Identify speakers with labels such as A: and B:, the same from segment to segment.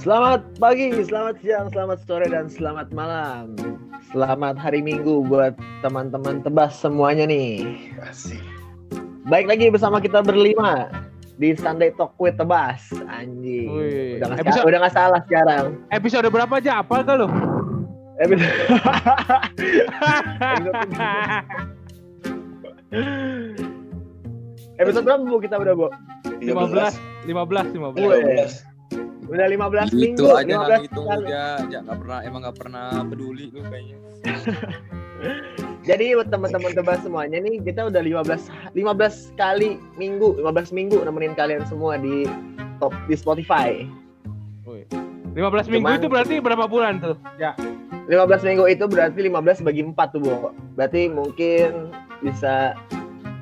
A: Selamat pagi, selamat siang, selamat sore, dan selamat malam. Selamat hari Minggu buat teman-teman tebas semuanya nih.
B: Asik.
A: Baik lagi bersama kita berlima di Sunday Talk with Tebas. Anjing. Udah nggak
C: Episode-
A: udah nggak salah sekarang.
C: Episode berapa aja? Apa gak lo?
A: Episode- Episode berapa bu kita udah bu?
C: 15, 15, 15.
A: Wih. Udah 15 minggu.
D: Itu aja
A: 15
D: nggak ngitung
A: kali.
D: aja, ya nggak pernah emang nggak pernah peduli lu kayaknya.
A: Jadi buat teman-teman tebas semuanya nih kita udah 15 15 kali minggu, 15 minggu nemenin kalian semua di top di Spotify.
C: Wih. 15 minggu
A: Cuman-
C: itu berarti berapa bulan tuh? Ya.
A: 15 minggu itu berarti 15 bagi 4 tuh, Bu. Berarti mungkin bisa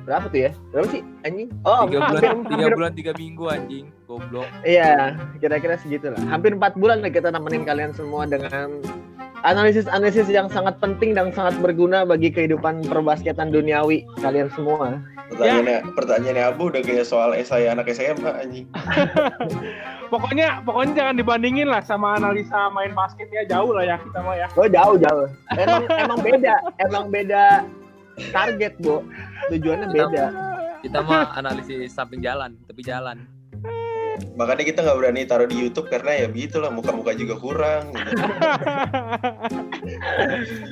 A: berapa tuh ya? Berapa sih anjing? Oh,
D: Tiga
A: hampir,
D: bulan, tiga
A: hampir-
D: bulan, tiga minggu anjing, goblok.
A: Iya, kira-kira segitu lah. Hampir 4 bulan lah kita nemenin kalian semua dengan analisis-analisis yang sangat penting dan sangat berguna bagi kehidupan perbasketan duniawi kalian semua.
B: Pertanyaannya, pertanyaannya Abu udah kayak soal esai anak SMA anjing.
C: Pokoknya pokoknya jangan dibandingin lah sama analisa main basket ya jauh lah ya kita mah ya.
A: Oh jauh jauh. Emang emang beda, emang beda target, Bu. Tujuannya beda.
D: Kita mah analisis samping jalan, tepi jalan.
B: Makanya kita nggak berani taruh di YouTube karena ya begitulah muka-muka juga kurang.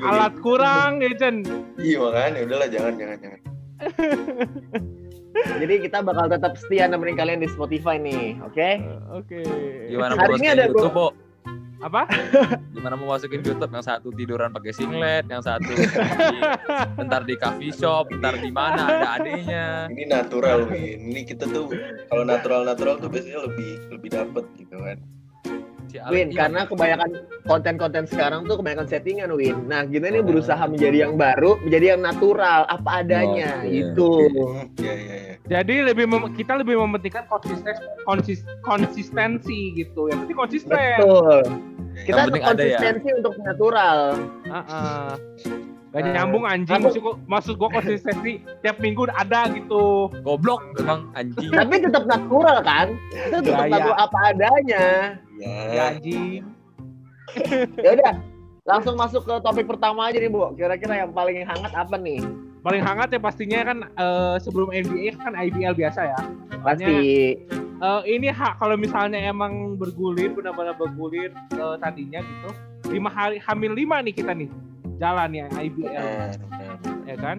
C: Alat kurang ya Jen.
B: Iya makanya udahlah jangan jangan jangan.
A: Jadi kita bakal tetap setia nemenin kalian di Spotify nih, oke?
C: Oke.
D: Gimana
A: Hari ini ada
D: YouTube, Bo?
C: Apa?
D: Gimana mau masukin YouTube yang satu tiduran pakai singlet, yang satu di, bentar di coffee shop, bentar di mana ada adenya.
B: Ini natural Win. Ini kita tuh kalau natural-natural tuh biasanya lebih lebih dapet gitu kan.
A: Win, karena kebanyakan konten-konten sekarang tuh kebanyakan settingan, Win. Nah, kita ini
D: Oh.
A: berusaha menjadi yang baru, menjadi yang natural, apa adanya,
D: Oh, iya.
A: gitu.
B: Hmm, Iya iya iya.
C: Jadi lebih mem- kita lebih mementingkan konsisten konsis konsistensi gitu. Yang penting konsisten.
A: Betul. Kita
D: Yang ya.
A: konsistensi untuk natural.
C: Heeh. Gak
A: Nah,
C: nyambung anjing
A: aku-
C: maksud gua, maksud gua konsistensi tiap minggu ada gitu.
D: goblok emang anjing.
A: Tapi tetap natural kan? Itu tetap
C: Gaya.
A: natural apa adanya.
C: Ya
B: Ya.
C: anjing.
A: Ya udah, langsung masuk ke topik pertama aja nih, Bu. Kira-kira yang paling hangat apa nih?
C: Paling hangat ya pastinya kan eh, sebelum NBA kan IBL biasa ya.
A: Pasti
C: Eh, ini hak kalau misalnya emang bergulir benar-benar bergulir eh, tadinya gitu. Lima hari hamil lima nih kita nih jalan ya IBL ya kan.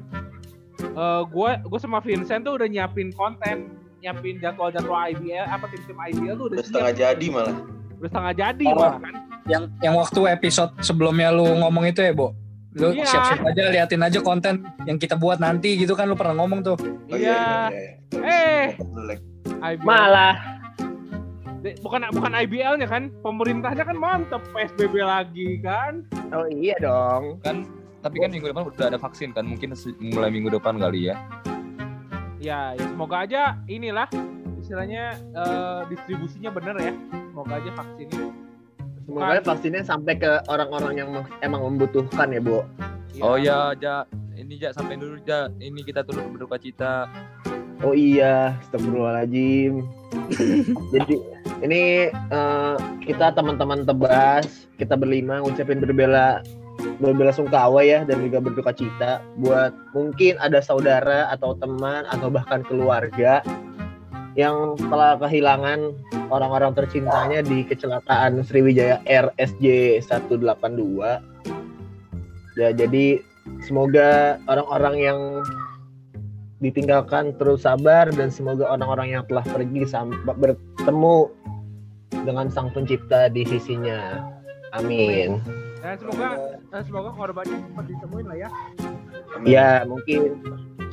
C: Eh gue gue sama Vincent tuh udah nyiapin konten, nyiapin jadwal-jadwal IBL apa tim-tim IBL tuh udah
B: Udah setengah
C: siap,
B: jadi malah.
C: udah setengah jadi
E: Oh.
C: malah kan.
E: yang yang waktu episode sebelumnya lu ngomong itu ya, Bo. Lu
C: Iya.
E: siap-siap aja liatin aja konten yang kita buat nanti gitu kan lu pernah ngomong tuh.
B: Oh,
C: Iya.
B: iya, iya.
C: Eh. IBL.
A: malah
C: bukan bukan IBL-nya kan, pemerintahnya kan mantep PSBB lagi kan.
A: Oh iya dong.
D: Kan tapi kan minggu depan udah ada vaksin kan, mungkin mulai minggu depan kali ya.
C: Ya, ya semoga aja inilah istilahnya eh, distribusinya bener ya. Semoga aja vaksinnya.
A: Semoga vaksinnya sampai ke orang-orang yang emang membutuhkan ya, Bu.
D: Oh ya, Ja, ini Ja sampai dulu Ja. Ini kita turut berduka cita.
A: Oh iya, astagfirullahaladzim. Jadi ini eh, kita teman-teman tebas, kita berlima ngucapin berbela berbela sungkawa ya dan juga berduka cita buat mungkin ada saudara atau teman atau bahkan keluarga yang telah kehilangan orang-orang tercintanya di kecelakaan Sriwijaya RSJ 182. Ya, jadi semoga orang-orang yang ditinggalkan terus sabar dan semoga orang-orang yang telah pergi sampai bertemu dengan sang pencipta di sisinya. Amin.
C: Dan semoga dan semoga korbannya cepat ditemuin lah ya.
B: Amin.
A: Ya, mungkin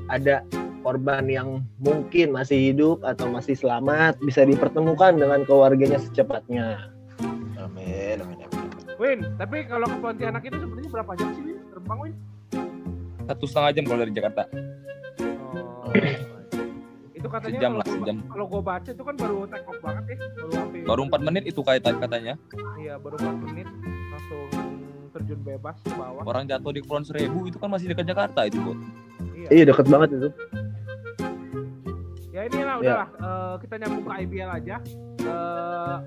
A: ada korban yang mungkin masih hidup atau masih selamat bisa dipertemukan dengan keluarganya secepatnya.
B: Amin, amin, amin.
C: Win, tapi kalau ke Pontianak itu sebenarnya berapa jam sih Win? Terbang Win?
D: Satu setengah jam kalau dari Jakarta.
C: Oh. itu katanya
D: Sejam lah, sejam.
C: Kalau gua baca itu kan baru take off banget ya, baru sampai
D: Baru 4 menit itu kaitan katanya.
C: Iya, baru 4 menit langsung terjun bebas ke bawah.
D: Orang jatuh di Kepulauan Seribu itu kan masih dekat Jakarta itu, Bu.
C: Iya.
A: Iya, deket banget itu.
C: Ya inilah
A: Ya.
C: udahlah eh, kita nyambung ke IBL aja. eh,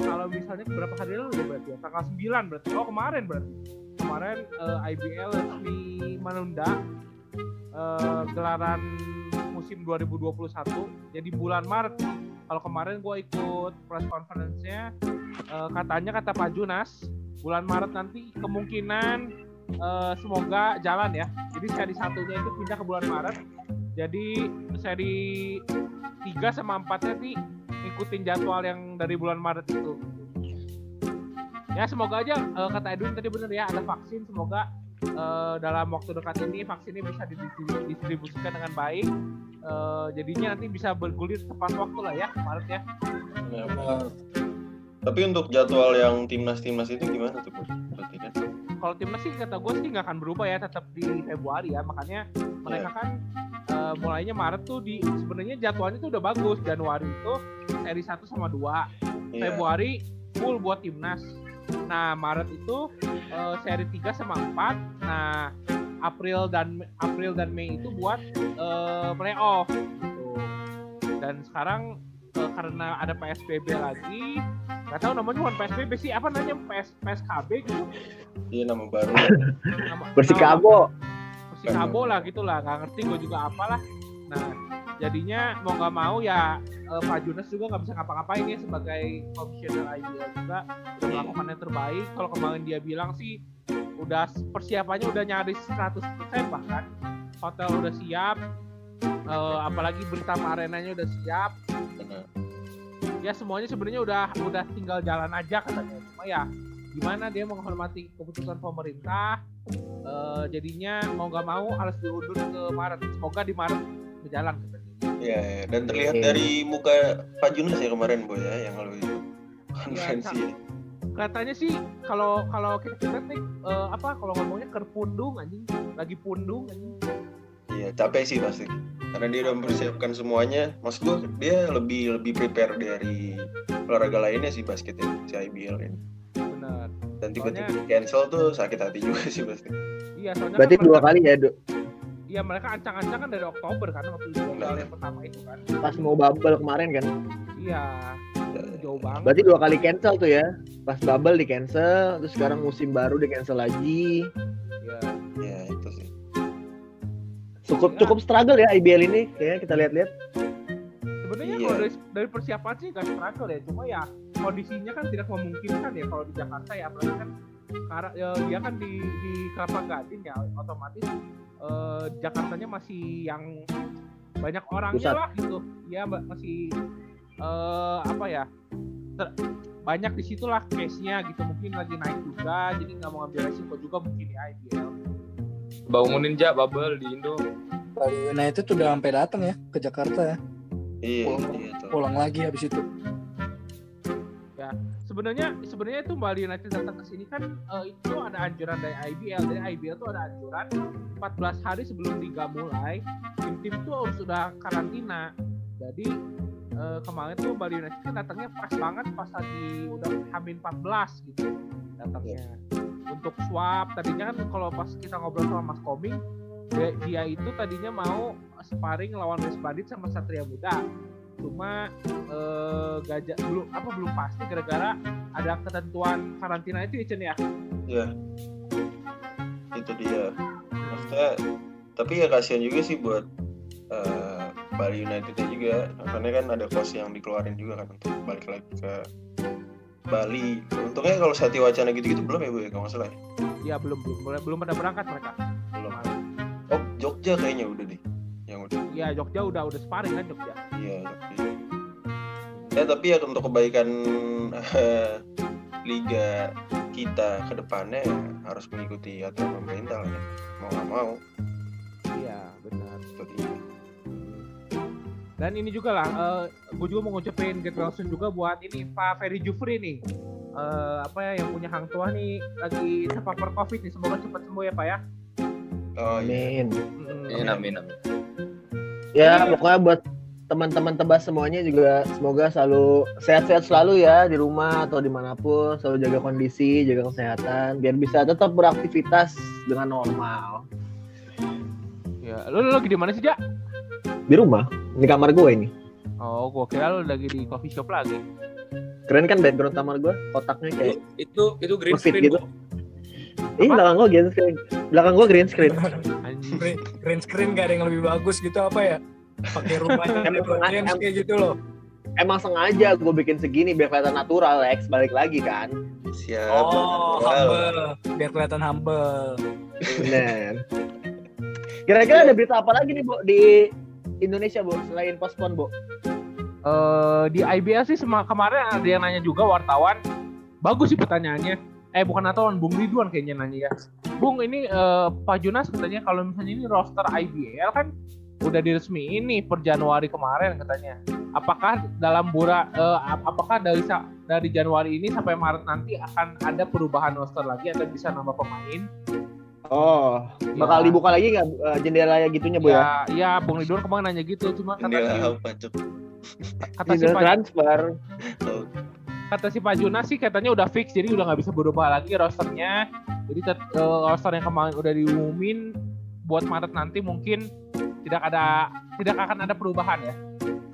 C: kalau misalnya berapa hari lalu ya berarti ya? Tanggal 9 berarti. Oh kemarin berarti. Kemarin eh, IBL resmi menunda eh, gelaran musim 2021 jadi bulan Maret. Kalau kemarin gue ikut press conference-nya eh, katanya kata Pak Junas bulan Maret nanti kemungkinan eh, semoga jalan ya. Jadi seri satunya itu pindah ke bulan Maret jadi seri 3 sama 4 nya sih ngikutin jadwal yang dari bulan Maret itu. Ya semoga aja eh, kata Edwin tadi bener ya ada vaksin. Semoga eh, dalam waktu dekat ini vaksinnya bisa didistribu- didistribusikan dengan baik. Eh, jadinya nanti bisa bergulir tepat waktu lah ya Maret ya.
E: Eh,
B: tapi untuk jadwal yang timnas-timnas itu gimana tuh?
C: Kalau timnas sih kata gue sih nggak akan berubah ya tetap di Februari ya. Makanya mereka kan eh, mulainya Maret tuh di sebenarnya jadwalnya tuh udah bagus. Januari itu seri 1 sama 2
B: Iya.
C: Februari full buat timnas. Nah Maret itu eh, seri 3 sama 4 nah April dan April dan Mei itu buat eh, playoff gitu. dan sekarang karena ada PSBB lagi. Nggak tahu namanya bukan PSBB sih apa namanya? PS, PSKB gitu.
B: Iya nama baru.
C: nama,
A: Persikabo.
C: Persikabo lah gitulah nggak ngerti gue juga apalah. Nah jadinya mau nggak mau ya eh, Pak Junas juga nggak bisa ngapa-ngapain ya sebagai komisioner IBL juga. Udah melakukan yang terbaik. Kalau kemarin dia bilang sih udah persiapannya udah nyaris 100% bahkan. Hotel udah siap eh, apalagi berita arenanya udah siap
B: Benar.
C: ya semuanya sebenarnya udah udah tinggal jalan aja katanya cuma ya gimana dia menghormati keputusan pemerintah eh, jadinya mau nggak mau harus diundur ke Maret semoga di Maret berjalan katanya
B: Iya, iya. dan terlihat
A: Oke.
B: dari muka Pak Junas ya kemarin, Boy ya, yang lalu itu konferensi.
C: katanya sih kalau kalau kita lihat nih eh, apa kalau ngomongnya kerpundung anjing lagi pundung anjing
B: Iya, capek sih pasti. Karena dia udah mempersiapkan semuanya. Mas gua dia lebih lebih prepare dari olahraga lainnya sih basket ya, si IBL ini.
C: benar
B: Dan tiba-tiba di cancel tuh sakit hati juga sih pasti.
C: iya soalnya
A: Berarti
C: kan
A: dua
C: mereka-
A: kali ya, Du.
C: iya mereka ancang-ancang kan dari Oktober kan waktu itu yang pertama itu kan
A: Pas mau bubble kemarin kan.
C: iya jauh banget
A: Berarti dua kali cancel tuh ya. Pas bubble di cancel, terus sekarang musim baru di cancel lagi.
C: Iya.
B: Ya.
A: Cukup cukup struggle ya IBL ini kayaknya kita lihat-lihat.
C: sebenarnya
B: Iya.
C: kalau dari, dari persiapan sih gak struggle ya cuma ya kondisinya kan tidak memungkinkan ya kalau di Jakarta ya apalagi kan karena ya, dia kan di di Kelapa Gading ya otomatis eh, Jakartanya masih yang banyak orangnya
A: Pusat.
C: lah gitu ya mbak masih eh, apa ya ter- banyak di situlah case-nya gitu mungkin lagi naik juga jadi nggak mau ngambil resiko juga mungkin di IBL
D: Bangunin ja bubble di Indo.
E: Bali United udah sampai datang ya ke Jakarta ya.
B: Iya,
E: Pulang,
B: iya tuh.
E: pulang lagi habis itu.
C: sebenarnya sebenarnya itu Bali United datang ke sini kan eh, itu ada anjuran dari IBL dari IBL tuh ada anjuran 14 hari sebelum liga mulai tim-tim tuh harus sudah karantina jadi eh, kemarin tuh Bali United kan datangnya pas banget pas lagi udah hamin 14 gitu datangnya untuk swab tadinya kan kalau pas kita ngobrol sama Mas Koming dia, itu tadinya mau sparring lawan West Bandit sama Satria Muda cuma eh, gajah belum apa belum pasti gara-gara ada ketentuan karantina itu ya Chen ya
B: Iya. Itu dia. Maksudnya tapi ya kasihan juga sih buat eh, Bali United juga karena kan ada cost yang dikeluarin juga kan untuk balik lagi ke Bali. Untungnya kalau Sati Wacana gitu-gitu belum ya Bu ya kalau nggak salah ya?
C: ya belum belum belum- belum pada berangkat mereka
B: Belum. Oh Jogja kayaknya udah deh. Yang udah.
C: ya Jogja udah udah sparring kan Jogja
B: Iya. Jogja. Ya tapi ya untuk kebaikan eh, liga kita ke depannya ya harus mengikuti aturan pemerintah ya. Mau nggak mau.
C: iya benar
B: Itu dia.
C: Dan ini juga lah gue juga mau ngucapin get well soon juga buat ini Pak Ferry Jufri nih Eh, apa ya yang punya hang tua nih lagi terpapar covid nih semoga cepat sembuh ya Pak ya
B: Oh iya.
A: Amin.
D: Amin amin amin.
A: Ya, pokoknya buat teman-teman tebas semuanya juga semoga selalu sehat-sehat selalu ya di rumah atau di mana pun selalu jaga kondisi jaga kesehatan biar bisa tetap beraktivitas dengan normal
C: ya lu, lu lagi di mana sih Jak?
A: Di rumah di kamar gue ini
C: Oh, gua kira lu lagi di coffee shop lagi.
A: Keren kan background kamar gue, kotaknya kayak
D: Itu itu green
A: Ngefit
D: screen
A: gitu. Ih, belakang gue green screen. Belakang gue green screen.
E: Green, green screen gak ada yang lebih bagus gitu apa ya? Pakai rumahnya
A: Emang-
E: LeBron James kayak gitu loh.
A: Emang sengaja gue bikin segini biar kelihatan natural, Lex. Balik lagi kan.
B: Siap.
E: Oh,
B: Wow.
E: humble. Biar kelihatan humble.
A: Bener. Kira-kira ada berita apa lagi nih, Bu, di Indonesia, Bu, selain postpone, Bu?
C: Eh, di IBL sih kemarin ada yang nanya juga wartawan. Bagus sih pertanyaannya. Eh bukan wartawan, Bung Ridwan kayaknya nanya ya. Bung ini eh, Pak Jonas katanya kalau misalnya ini roster IBL kan udah diresmiin nih per Januari kemarin katanya. Apakah dalam bura ap- apakah dari dari Januari ini sampai Maret nanti akan ada perubahan roster lagi atau bisa nambah pemain?
A: Oh, bakal
C: Ya.
A: dibuka lagi nggak eh, jendela gitunya, Bu ya?
C: Ya, ya Bung Ridwan kemarin nanya gitu, cuma kata si,
B: Jendela apa, Cuk?
C: kata si Pak
A: transfer.
B: Oh,
C: kata si Pak Junas sih katanya udah fix jadi udah nggak bisa berubah lagi rosternya jadi eh, roster yang kemarin udah diumumin buat Maret nanti mungkin tidak ada tidak akan ada perubahan ya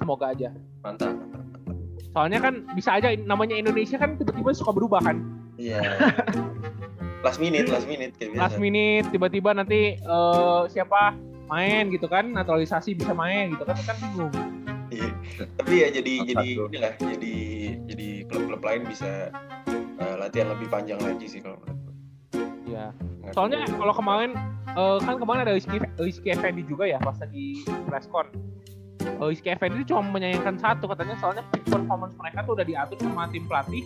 C: semoga aja
B: mantap, mantap, mantap.
C: soalnya kan bisa aja namanya Indonesia kan tiba-tiba suka berubah kan
B: Iya. last minute, last minute kayak biasa.
C: last minute tiba-tiba nanti eh, siapa main gitu kan naturalisasi bisa main gitu kan kan bingung.
B: Iya. Tapi ya jadi
D: Mantap
B: jadi inilah jadi jadi klub-klub lain bisa eh, latihan lebih panjang lagi sih kalau menurut
C: ya
B: Nggak
C: soalnya kalau kemarin eh, kan kemarin ada Rizky, Rizky Effendi juga ya pas lagi presscon Eh, Rizky Effendi itu cuma menyayangkan satu katanya soalnya peak performance mereka tuh udah diatur sama tim pelatih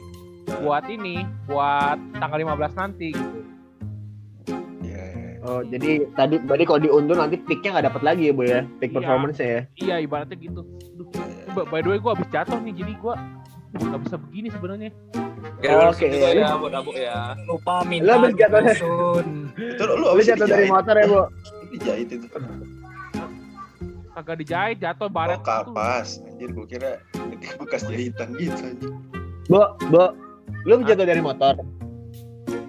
C: buat ini buat tanggal 15 nanti gitu
B: Iya, iya.
A: Oh, jadi tadi berarti kalau diundur nanti picknya nggak dapat lagi ya, Bu ya? Pick
C: Iya.
A: performance ya.
C: iya ibaratnya gitu Duh, by- the way gue abis jatuh nih jadi gue nggak bisa begini sebenarnya
D: Ya,
A: Oke.
D: juga ya, buat Abu ya.
E: Lupa
A: Lo
E: minta
A: habis jatuh-
E: disusun.
B: Itu lu
A: Lu
B: habis
A: jatuh dari motor ya, Bu?
B: Dijahit itu.
C: kagak dijahit jatuh baret
B: Oh, kapas. Anjir, gua kira bekas jahitan gitu anjir.
A: Bu, Bu. Lu jatuh dari motor.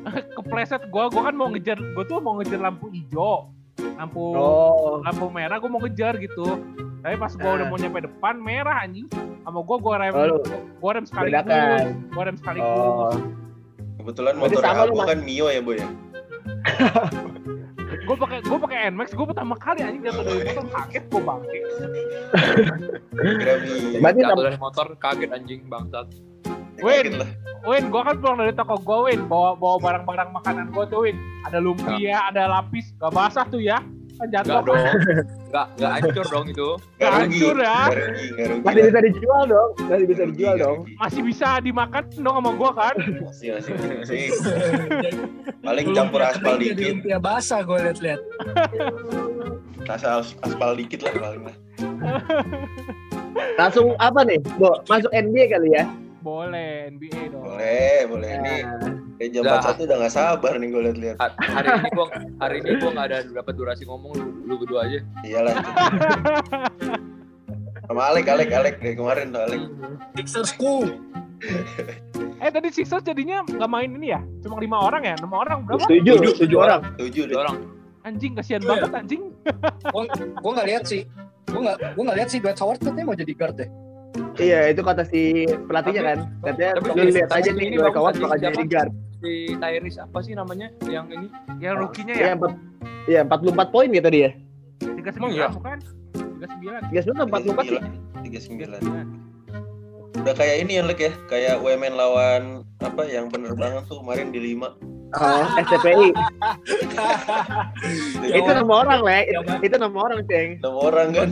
C: kepleset gue gue kan mau ngejar gue tuh mau ngejar lampu hijau lampu
A: Oh.
C: lampu merah gue mau ngejar gitu tapi pas gue udah
A: Ah.
C: mau nyampe depan merah anjing sama gue gue rem
A: Oh,
C: gue rem sekaligus
A: bedakan.
C: gue rem sekaligus
A: Oh.
B: Kebetulan motor
A: Mas.
B: kan Mio ya, Boy ya.
C: gue pakai gue pakai Nmax gue pertama kali anjing jatuh dari motor kaget gue bangkit.
A: Berarti
D: Jatuh dari motor kaget anjing bangsat.
C: Win. Win gue kan pulang dari toko gue Win bawa bawa barang-barang makanan gue tuh Win ada lumpia ada lapis gak basah tuh ya kan jatuh
D: dong. Enggak enggak hancur dong itu.
B: Nggak rugi.
C: Hancur ya.
B: Nggak rugi, rugi.
A: Masih bisa dijual dong. Masih bisa dijual dong.
C: masih bisa dimakan dong sama gue kan
B: Masih, masih, masih. Paling campur aspal
E: Jadi
B: dikit.
E: lumpia basah gue liat-liat.
B: Rasa as- aspal dikit lah paling lah.
A: Langsung apa nih, Bu? Masuk NBA kali ya?
C: Boleh NBA dong
B: Boleh, boleh. Ini
A: Nah,
B: kayak jam. 41 udah gak sabar nih gue liat-liat.
D: Ha- Hari ini gua hari ini gua enggak ada dapat durasi ngomong lu, lu berdua aja.
B: Iyalah. Sama Alek, Alek, Alek. Dari kemarin tuh Alek.
E: Sixersku.
C: eh tadi Sixers jadinya nggak main ini ya cuma lima orang ya enam orang berapa
A: Tujuh, tujuh orang.
B: Tujuh.
D: Dua orang.
C: anjing kasihan banget anjing
E: Gue nggak lihat sih. Gue nggak gue nggak lihat sih Dwight Howard katanya mau jadi guard deh.
A: Iya, itu kata si pelatihnya kan. Katanya
D: Tapi
A: lu lihat
D: tapi
A: aja nih, dua kawan bakal jadi guard.
D: Si Tyrese apa sih namanya yang ini?
C: yang rukinya ya
A: Iya, empat, iya, 44 poin gitu dia.
C: tiga sembilan
D: iya?
C: bukan tiga sembilan
A: Tiga sembilan empat empat sih.
B: 39. Udah kayak ini ya, Lek ya. Kayak WMN lawan apa yang bener banget tuh kemarin di 5.
A: Oh, SCPI. Itu nama orang, Le.
E: Bang.
A: Itu nama orang, Ceng.
B: 6 orang kan.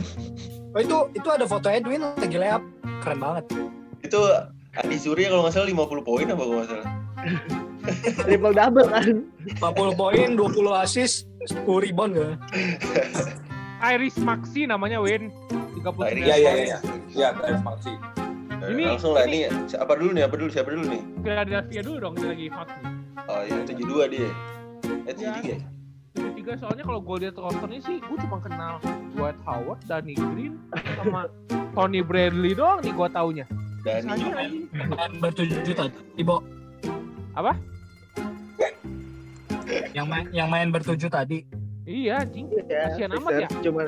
E: Oh itu itu ada foto Edwin lagi layup. Keren banget.
B: Itu Adi Surya kalau nggak salah 50 poin apa kalau nggak salah.
A: Triple double kan.
E: 40 poin, 20 assist, 10 rebound ya.
C: Iris Maxi namanya Win tiga puluh
B: Iris.
D: Iya iya iya. Iya, Tyrese Maxey.
C: Ini-
B: langsung lah ini apa dulu nih? Apa dulu? Siapa dulu nih?
C: Philadelphia dulu dong kita lagi hot nih
B: Oh iya 72 dia. Eh 73.
C: tujuh tiga soalnya kalau gue lihat rosternya sih gue cuma kenal Dwight Howard, Danny Green, sama Tony Bradley doang nih gue taunya.
E: Main bertujuh tadi. Ibo.
C: Apa?
E: Yang main yang main bertujuh tadi.
C: Iya anjing.
A: Ya,
C: Kasihan amat ya.
A: Cuman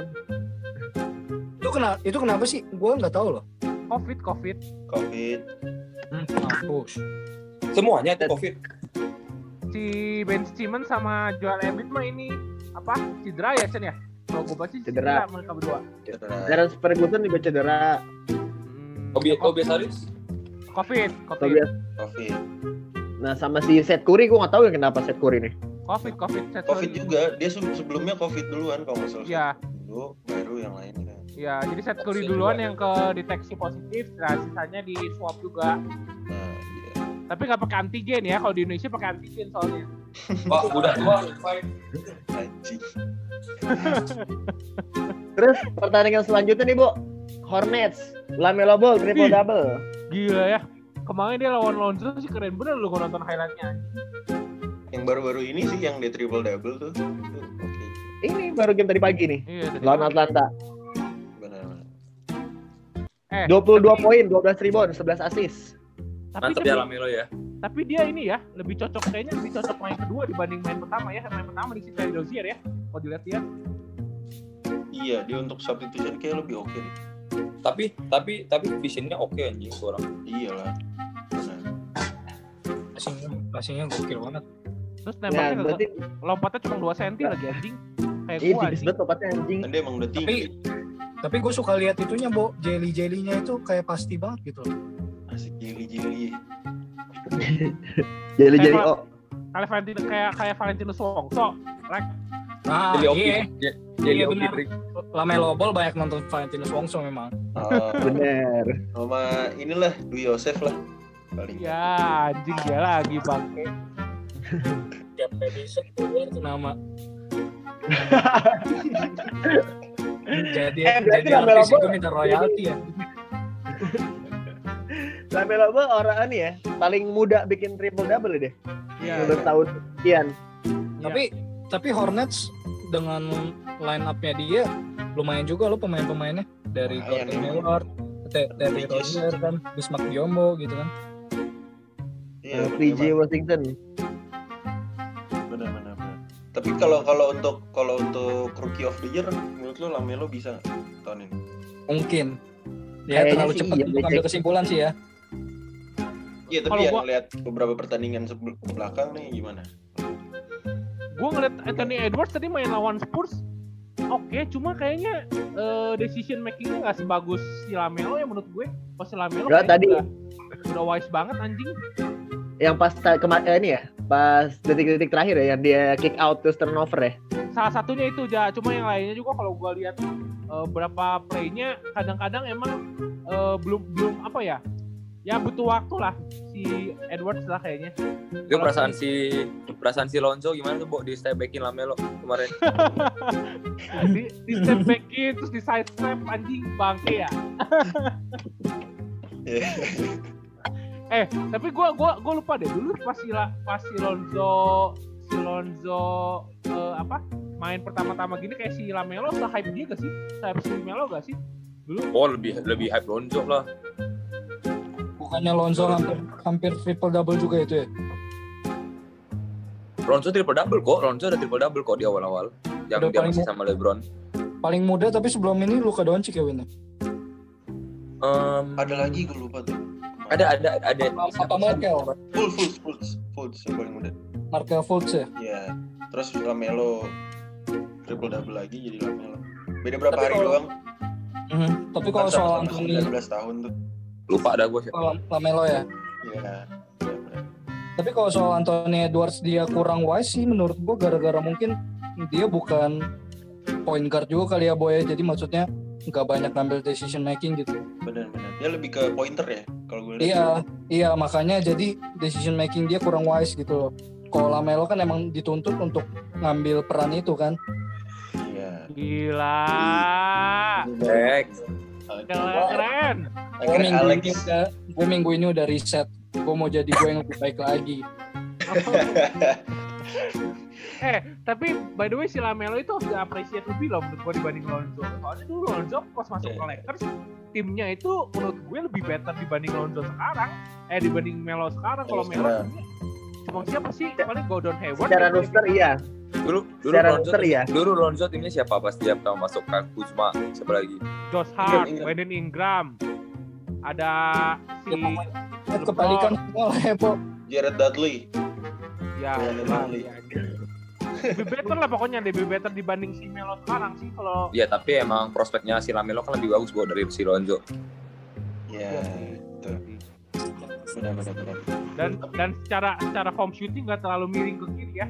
E: Itu kenapa itu kenapa sih? Gue nggak tahu loh.
C: Covid, Covid.
B: Covid.
E: Hmm.
D: Semuanya itu covid.
C: Si Ben Simmons sama Joel Embiid mah ini apa? Cedera ya, Chen ya? Kalau gue baca
A: Cedera.
C: cedera mereka berdua.
B: Cedera.
A: Terus Ferguson juga cedera.
C: Hmm,
D: Tobias Tobias Harris.
C: Covid, Covid,
A: Tobias.
B: Covid.
A: Nah sama si Seth Curry gue nggak tahu ya kenapa Seth Curry nih.
C: Covid, Covid, Seth
B: Covid
C: Curry.
B: juga. Dia se- sebelumnya Covid duluan kalau nggak salah.
C: Iya,
B: Dulu baru yang lain kan.
C: iya. Jadi Seth Curry duluan yang ke deteksi positif, nah sisanya di swab juga. Tapi nggak pakai antigen ya. Kalau di Indonesia pakai antigen soalnya.
D: Pak udah tua.
A: Terus pertandingan selanjutnya nih bu, Hornets, Lamelo Ball triple double.
C: Gila ya. Kemarin dia lawan Lonzo sih keren bener lu gua nonton highlightnya.
B: Yang baru-baru ini sih yang di triple double tuh. Oke.
A: Ini baru game tadi pagi nih,
C: Iya, tadi.
A: lawan Atlanta.
B: Benar.
C: Eh,
A: 22
C: tapi-
A: poin, 12 rebound, 11 assist.
C: Tapi,
D: Mantap
C: tapi,
D: ya Lamelo ya.
C: tapi dia ini ya lebih cocok kayaknya lebih cocok main kedua dibanding main pertama ya. Main pertama di City Dozier ya. Kalau dilihat-lihat.
B: Iya, dia untuk substitution kayak lebih oke deh.
D: Tapi tapi tapi visionnya oke anjing tuh orang.
B: Iyalah.
E: Passingnya, passingnya gokil banget.
C: Terus
A: Ya,
C: nembaknya nggak-
A: berarti
C: lompatnya cuma 2 cm lagi anjing. Kayak
A: ini
C: gua
A: tipis
C: anjing.
A: banget topatnya anjing.
B: Dia emang udah tinggi.
E: Tapi tapi gue suka lihat itunya, Bo. Jelly-jellynya itu kayak pasti banget gitu.
B: Asik jeli-jeli.
A: Jadi jadi
C: Kayak
A: oh,
C: Kayak Valentino kayak kayak Valentino Wongso. Like,
E: Nah,
D: Jadi oke.
E: iya.
D: Jadi
E: Iya,
D: oke.
E: benar.
D: Trik.
E: Lamelo Ball banyak nonton Valentinus Wongso memang.
B: Ah,
A: bener.
B: sama inilah Dwi Yosef lah. Paling.
C: ya anjing dia lagi bangke.
E: Tiap episode keluar tuh nama. jadi
A: Eh,
E: jadi artis itu minta royalti ya.
A: Lamelo Ball orang ini ya, paling muda bikin triple double deh.
C: Iya.
A: Menurut tahun sekian.
E: Tapi tapi Hornets dengan line up-nya dia lumayan juga lo pemain-pemainnya dari
B: Lumayan,
E: Gordon
B: emang.
E: Hayward,
B: Bridges.
E: Rozier kan, Bismack Biombo gitu kan.
B: Iya,
A: PJ Washington.
B: benar benar benar. Tapi kalau kalau untuk kalau untuk rookie of the year menurut lo Lamelo bisa tahun ini?
E: Mungkin. Ya
A: Kayaknya
E: terlalu cepat
A: iya,
E: untuk ambil kesimpulan sih ya.
B: Iya, tapi yang
C: gua-
B: lihat beberapa pertandingan sebelum ke belakang nih gimana?
C: gue ngeliat Anthony Edwards tadi main lawan Spurs oke cuma kayaknya eh, decision makingnya nggak sebagus si Lamelo ya menurut gue pas si Lamelo kayaknya
A: tadi-
C: udah, udah wise banget anjing
A: Yang pas ta- kema- eh, ini ya, pas detik-detik terakhir ya, yang dia kick out terus turnover ya.
C: salah satunya itu ja cuma yang lainnya juga kalau gue lihat eh, berapa playnya kadang-kadang emang eh, belum belum apa ya ya butuh waktu lah si Edwards lah kayaknya
D: Itu perasaan si perasaan si Lonzo gimana tuh, Bo, di step backin Lamelo kemarin?
C: di, di step backin terus di side step anjing bangke ya. Eh, tapi gua gua gua lupa deh dulu pas si pas si Lonzo si Lonzo eh, apa main pertama-tama gini kayak si Lamelo se hype dia gak sih? Se hype si Melo gak sih? Dulu
D: Oh, lebih lebih hype Lonzo lah.
E: Bukannya Lonzo hampir hampir triple double juga itu ya.
D: Lonzo triple double kok, Lonzo udah triple double kok di awal-awal. Yang
E: Udah
D: dia
E: paling
D: masih sama LeBron.
E: Paling muda tapi sebelum ini Luka Doncic ya Win.
D: Em,
B: Ada lagi gue lupa tuh.
D: ada ada ada
E: Apa Markel?
B: Full full full full yang paling muda.
E: Markel Fultz ya.
B: Iya. Terus Lamelo triple double lagi jadi Lamelo. Beda berapa
E: Tapi
B: hari
E: kalau-
B: doang?
E: Mhm. Tapi kalau soal Anthony
B: 19 tahun tuh.
D: Lupa ada gue siapa.
E: Lamelo ya.
B: Iya. benar-benar.
E: Tapi kalau soal Anthony Edwards dia kurang wise sih menurut gua gara-gara mungkin dia bukan point guard juga kali ya Boy. Jadi maksudnya nggak banyak ngambil decision making gitu.
B: Benar-benar. Dia lebih ke pointer ya kalau gue lihat.
E: Iya, iya makanya jadi decision making dia kurang wise gitu loh. Kalau Lamelo kan emang dituntut untuk ngambil peran itu kan.
B: Iya.
C: gila.
D: Next.
C: Keren keren.
E: Gue minggu,
B: Alex.
E: ini udah, gue minggu ini udah riset. Gue mau jadi gue yang lebih baik lagi.
C: eh, tapi by the way si Lamelo itu harus di-appreciate lebih loh menurut gue dibanding Lonzo. Soalnya dulu Lonzo pas masuk ke
B: Iya.
C: Lakers timnya itu menurut gue lebih better dibanding Lonzo sekarang. Eh dibanding Melo sekarang. Kalau
B: Melo
C: Cuma siapa sih? Paling Gordon Hayward.
A: Secara
C: yang-
A: roster iya,
D: Dulu dulu
A: secara
D: Lonzo
A: roster iya.
D: dulu Lonzo timnya siapa pas dia pertama masuk kan Kuzma siapa lagi?
C: Josh Hart,
B: Ingram.
C: Brandon Ingram, ada si
E: Ya, Eh, semua lah ya.
B: Jared Dudley.
C: Ya,
B: Ya, Dudley.
C: ya. lebih better lah pokoknya lebih better dibanding si Melo sekarang sih kalau
D: Iya, tapi emang prospeknya si Lamelo kan lebih bagus buat dari si Lonzo.
B: Ya. Benar benar benar.
C: dan dan secara secara form shooting nggak terlalu miring ke kiri ya.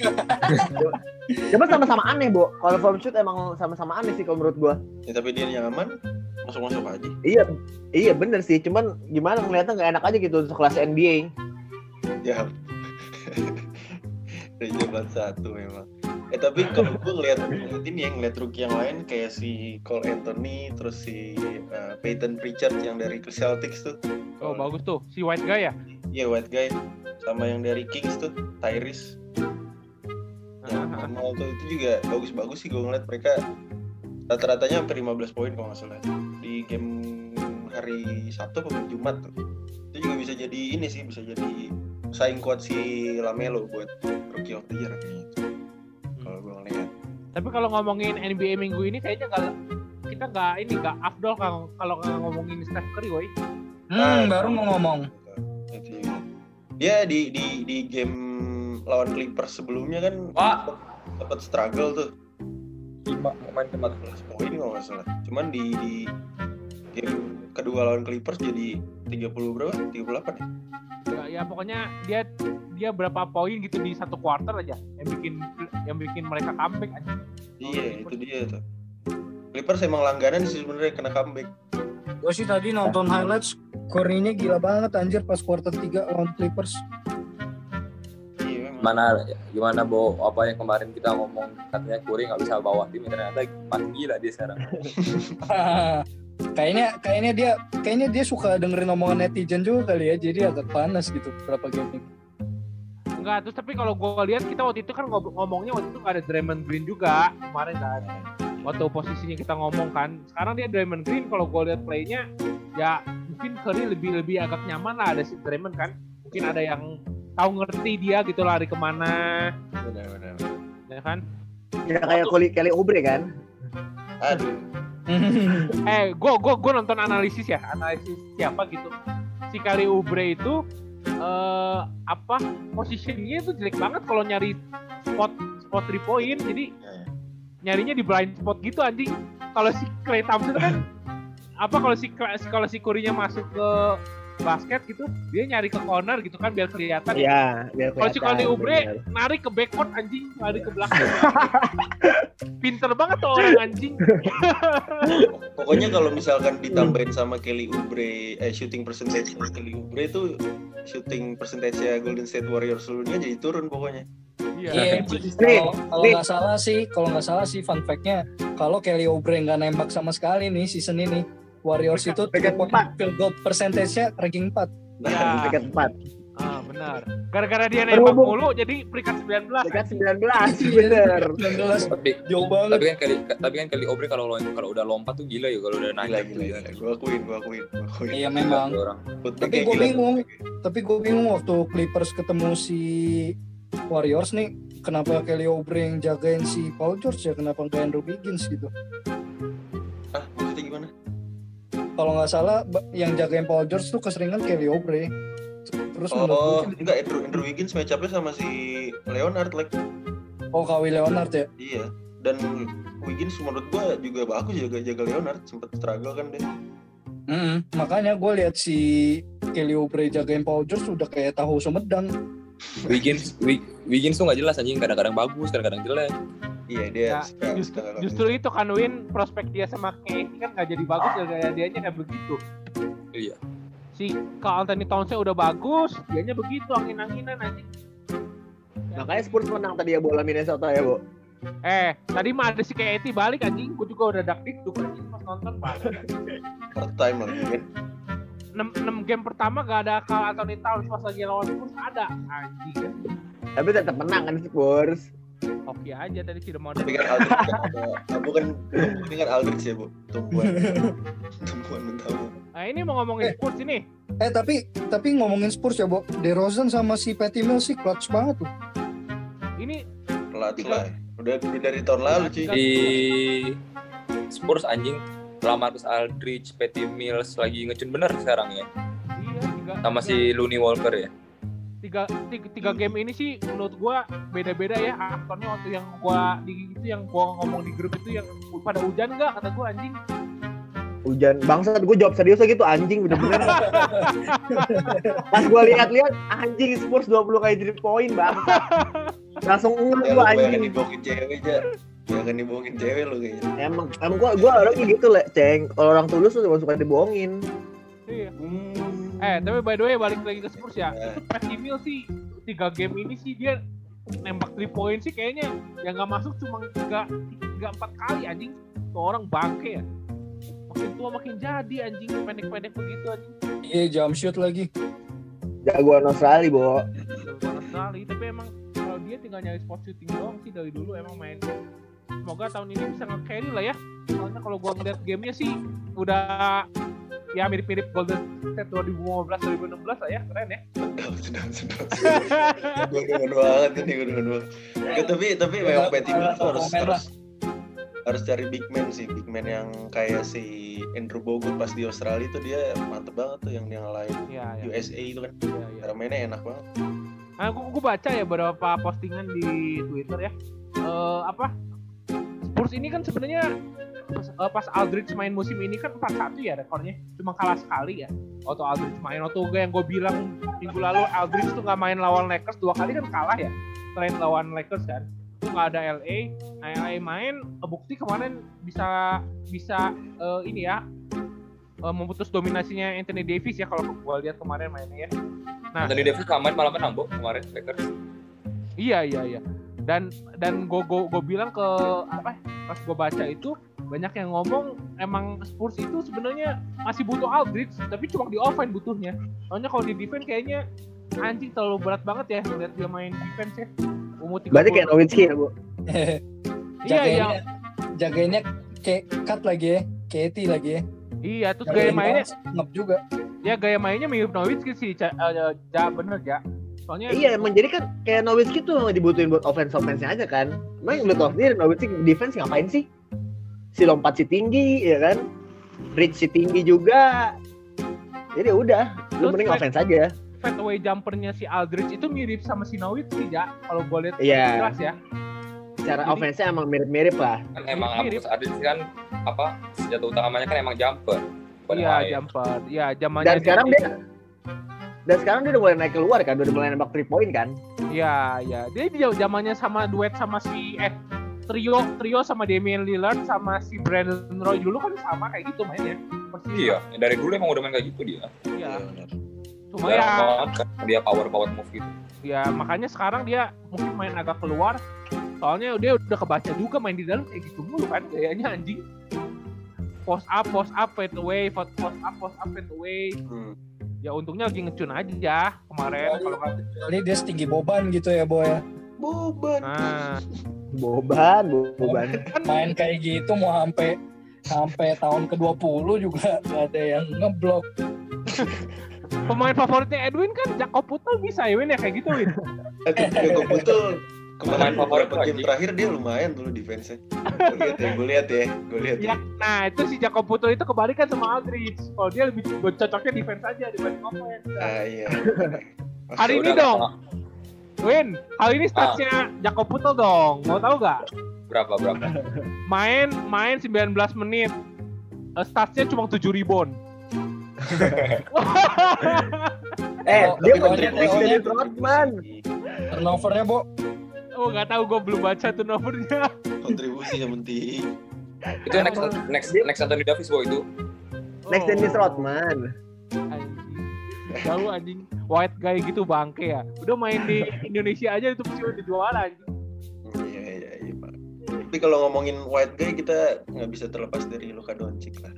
A: Cuma sama-sama aneh, Bo. Kalau form shoot emang sama-sama aneh sih kalau menurut gua.
B: Ya, tapi dia yang aman masuk-masuk aja.
A: Iya, iya bener sih. Cuman gimana ngeliatnya nggak enak aja gitu sekelas NBA.
B: Ya. Jabat satu memang. Eh tapi kalau gue ngeliat, ini ya ngeliat rookie yang lain kayak si Cole Anthony terus si uh, Peyton Pritchard yang dari Celtics tuh.
C: Oh bagus tuh. Si white guy ya.
B: Iya white guy. Sama yang dari Kings tuh Tyrese. Yang
C: Ah, ah, ah.
B: normal tuh itu juga bagus-bagus sih gue ngeliat. Mereka rata-ratanya hampir 15 poin kalau nggak salah. Di game hari Sabtu atau Jumat tuh. Itu juga bisa jadi ini sih bisa jadi saing kuat si Lamelo buat rookie of the year. kayaknya ngeliat
C: Tapi kalau ngomongin NBA minggu ini kayaknya nggak kita nggak ini nggak afdol kalau kalau ngomongin Steph Curry, woi.
E: Hmm, baru mau ngomong.
B: dia di di di game lawan Clippers sebelumnya kan
D: Wah.
B: dapat struggle tuh
D: Lima main tempat
B: 11 poin kalau nggak salah. Cuman di, di game kedua lawan Clippers jadi 30 berapa? 38 ya?
C: Ya, ya pokoknya dia dia berapa poin gitu di satu quarter aja yang bikin yang bikin mereka comeback aja.
B: Iya, itu dia tuh. Clippers emang langganan sih sebenarnya kena comeback.
E: Gue sih tadi nonton highlights, Curry-nya gila banget anjir pas quarter 3 lawan Clippers.
B: Iya,
D: mana gimana bo apa yang kemarin kita ngomong katanya Curry nggak bisa bawa tim ternyata mati gila dia sekarang
E: kayaknya kayaknya dia kayaknya dia suka dengerin omongan netizen juga kali ya jadi agak panas gitu berapa game ini.
C: Enggak, terus tapi kalau gue lihat kita waktu itu kan ngomongnya waktu itu ada Draymond Green juga kemarin kan. Waktu posisinya kita ngomong kan, sekarang dia Draymond Green kalau gue lihat playnya ya mungkin Curry lebih lebih agak nyaman lah ada si Draymond kan. Mungkin ada yang tahu ngerti dia gitu lari ke
B: mana, benar. benar.
C: ya kan?
A: Ya kayak Kelly, Kelly Oubre kan.
B: Aduh,
C: Eh, gue gue gue nonton analisis ya, analisis siapa gitu. Si Kali Ubre itu eh apa posisinya itu jelek banget kalau nyari spot spot three point. Jadi
B: Ya, ya.
C: nyarinya di blind spot gitu anjing. Kalau si Clay Thompson kan apa kalau si kalau si Kurinya masuk ke basket gitu, dia nyari ke corner gitu kan biar kelihatan.
A: Iya, biar
C: Kalau
A: kelihatan,
C: Ubre narik ke backcourt anjing, lari ke belakang. Pinter banget tuh orang anjing.
B: Pokoknya kalau misalkan ditambahin sama Kelly Oubre, eh shooting percentage Kelly Oubre itu shooting percentage ya Golden State Warriors seluruhnya jadi turun pokoknya.
E: Iya,
A: Nih,
E: kalau nggak salah sih, kalau nggak salah sih fun fact-nya, kalau Kelly Oubre nggak nembak sama sekali nih season ini, Warriors itu point
A: empat.
E: field goal percentage-nya ranking 4.
B: Nah,
C: Ya.
A: Peringkat 4.
C: Ah, benar. Gara-gara dia nembak mulu jadi peringkat 19.
A: Peringkat 19, bener.
E: 19
D: tapi
E: jauh banget.
D: tapi kan kali tapi kan kali Obre kalau lo- kalau udah lompat tuh gila ya kalau udah naik
B: gila gila, gila. Gue akuin, gue akuin, gue akuin.
E: Iya memang. Tapi gue bingung, tapi gue bingung waktu Clippers ketemu si Warriors nih, kenapa Kelly Oubre yang jagain si Paul George ya, kenapa nggak Andrew Wiggins gitu? Kalau nggak salah, yang jagain Paul George tuh keseringan Kelly Oubre. Terus menurut
B: Oh,
E: gue,
B: enggak Andrew, Andrew Wiggins match up-nya sama si Leonard like.
E: oh Kawhi Leonard ya.
B: Iya. Dan Wiggins menurut gua juga bagus jaga jaga Leonard, sempet struggle kan dia.
E: Mm, makanya gue lihat si Kelly Oubre jagain Paul George udah kayak tahu Sumedang.
D: Wiggins Wig- Wiggins tuh nggak jelas anjing kadang-kadang bagus kadang-kadang jelek
B: Iya dia
C: Ya,
B: suka,
C: justru, justru itu kan Win prospek dia sama KD kan nggak jadi bagus gara-gara dianya kayak begitu.
D: iya
C: Si Carl Anthony Townsend udah bagus, dianya begitu angin-anginan anjing.
A: Makanya Spurs menang tadi ya bola Minnesota ya, Bo.
C: Eh, tadi mah ada si KD balik anjing, gua juga udah dakdik tuh anjing pas nonton Pak.
B: part time kan.
C: 6, 6 game pertama gak ada Carl Anthony Towns pas lagi lawan Spurs ada anjing.
A: Tapi tetap menang kan Spurs.
C: Oke aja tadi si Demar.
B: Tapi kan kan ada, ah, bukan ini kan Aldridge ya bu, tumbuhan, tumbuhan utama.
C: Nah ini mau ngomongin Spurs ini.
E: Eh tapi tapi ngomongin Spurs ya, Bo. DeRozan sama si Patty Mills sih clutch banget tuh.
C: Ini
B: Pelat lah, udah, udah dari tahun lalu cuy.
C: Kan-
D: di Spurs anjing Lamarcus Aldridge, Patty Mills lagi ngecun bener sekarang ya.
C: iya tiga
D: Sama si Looney Walker ya.
C: Tiga, tiga, tiga game ini sih menurut gua beda-beda ya aktornya waktu yang gua di itu yang gua ngomong di grup itu yang pada hujan nggak kata gua anjing
A: Hujan bangsat gue jawab serius gitu anjing bener-bener. Pas gue lihat-lihat anjing Spurs 20 kali jadi poin bangsat. Langsung ngeh
B: Ya,
A: gue anjing.
B: dibohongin cewek aja. Jangan dibohongin cewek lu kayaknya.
A: Emang emang gue gue orangnya gitu le, ceng. Kalau orang tulus tuh suka dibohongin.
C: iya
B: Hmm.
C: Eh tapi by the way balik lagi ke Spurs ya. Itu Patty Mills sih tiga game ini sih dia nembak 3 point sih kayaknya. Yang nggak masuk cuma tiga tiga empat kali anjing. Tuh orang bangke ya. Makin tua makin jadi anjing. Pendek-pendek begitu anjing.
E: Iya jump shoot lagi.
A: Jagoan Australia, Bo.
C: Sekali tapi emang kalau dia tinggal nyari spot shooting doang sih dari dulu emang main. Semoga tahun ini bisa nge-carry lah ya. Soalnya kalau gua ngeliat gamenya sih udah ya mirip-mirip Golden State 2015 2016 lah ya keren ya.
B: Sedap sedap sedap. Gue banget ini gue demen banget Ya, tapi tapi memang Patty Mills harus harus harus cari big man sih big man yang kayak si Andrew Bogut pas di Australia itu dia mantep banget tuh yang dia ngalahin.
C: Iya iya
B: USA itu kan.
C: Iya, iya.
B: cara mainnya enak banget.
C: Nah, aku, aku baca ya beberapa postingan di Twitter ya. Eh apa? Spurs ini kan sebenarnya pas, eh, pas Aldridge main musim ini kan 4-1 ya rekornya. Cuma kalah sekali ya. Waktu Aldridge main waktu gue yang gue bilang minggu lalu Aldridge tuh nggak main lawan Lakers dua kali kan kalah ya. Trade lawan Lakers kan. Itu nggak ada LA. Nah, LA main bukti kemarin bisa bisa eh, ini ya eh, memutus dominasinya Anthony Davis ya kalau gue lihat kemarin mainnya ya. Nah,
D: Anthony Davis main malah menang Bo, kemarin Lakers.
C: Iya iya iya. Dan dan gue gue gue bilang ke apa? Pas gue baca itu banyak yang ngomong emang Spurs itu sebenarnya masih butuh Aldridge tapi cuma di offense butuhnya. Soalnya kalau di defense kayaknya anjing terlalu berat banget ya ngeliat dia main defense ya. Umur 30.
A: Berarti kayak Nowitzki ya, Bu.
C: Iya iya.
E: jagainnya, jagainnya kayak cut lagi ya, Katie lagi ya.
C: Iya, terus gaya mainnya
E: ngep juga.
C: ya gaya mainnya mirip Nowitzki sih, Ca- eh, ja, bener ja. Soalnya
A: Iya, emang jadi kan kayak Nowitzki tuh dibutuhin buat offense offense aja kan. Emang yang lihat off dia Nowitzki defense ngapain sih? Si lompat si tinggi, ya kan? Reach si tinggi juga. Jadi udah, lu
C: Terus
A: mending offense aja.
C: fadeaway jumpernya si Aldridge itu mirip sama si Nowitzki ya. Kalau gue lihat
A: Iya.
C: jelas ya.
A: Secara
C: Jadi-
A: offense-nya emang mirip-mirip lah.
D: Kan emang
C: Mirip.
D: Aldridge kan apa senjata utamanya kan emang jumper.
C: Iya,
D: main.
C: jumper. Iya, zamannya
A: Dan sekarang dia dan sekarang dia udah mulai naik keluar kan, udah mulai nembak 3 point kan.
C: Iya, iya. Dia di zamannya sama duet sama si eh trio trio sama Damian Lillard sama si Brandon Roy dulu kan sama kayak gitu mainnya. Persis.
D: Iya, dari dulu emang udah main kayak gitu dia.
C: Iya.
B: Iya, benar.
C: Cuma ya,
D: banget kan dia power power move gitu.
C: ya makanya sekarang dia mungkin main agak keluar. Soalnya dia udah kebaca juga main di dalam kayak gitu mulu kan gayanya anjing. Post up, post up, fade away, post post up, post up, fade away.
B: Hmm.
C: Ya untungnya lagi ngecun aja kemarin. Kalau nggak,
E: Kali dia setinggi boban gitu ya, Boy. ya.
B: Boban.
C: nah,
A: Boban, boban.
E: Main kayak gitu mau sampai sampai tahun ke-20 juga gak ada yang ngeblok.
C: pemain favoritnya Edwin kan Jakob Putel bisa ya Win ya kayak gitu Win.
B: Jakob Putel kemarin
D: Pemain favorit
B: beberapa game terakhir dia lumayan dulu defense-nya. Gue lihat ya, gue lihat ya, gue lihat ya.
C: Ya, nah itu si Jakob Putel itu kebalikan sama Aldridge. Kalau dia lebih cocoknya defense aja dibanding offense.
B: Ah iya.
C: Hari ini dong, Win. Hari ini statsnya Jakob Putel dong. Mau tahu gak?
D: berapa berapa?
C: Main main 19 menit. Eh, statsnya cuma 7 rebound.
A: Eh,
E: Oh,
A: dia Dennis
E: ya,
A: Rodman.
E: Turnovernya, Bo.
C: Oh nggak tahu gue belum baca tuh nomornya.
B: Kontribusi yang penting.
D: Itu next next next Anthony Davis Bo itu.
A: Next
C: Oh,
A: Dennis Rodman.
C: Anjing. Lalu anjing white guy gitu bangke ya. Udah main di Indonesia aja itu pasti udah juara anjing.
B: Iya iya iya pak. Tapi kalau ngomongin white guy kita nggak bisa terlepas dari Luka Doncic lah.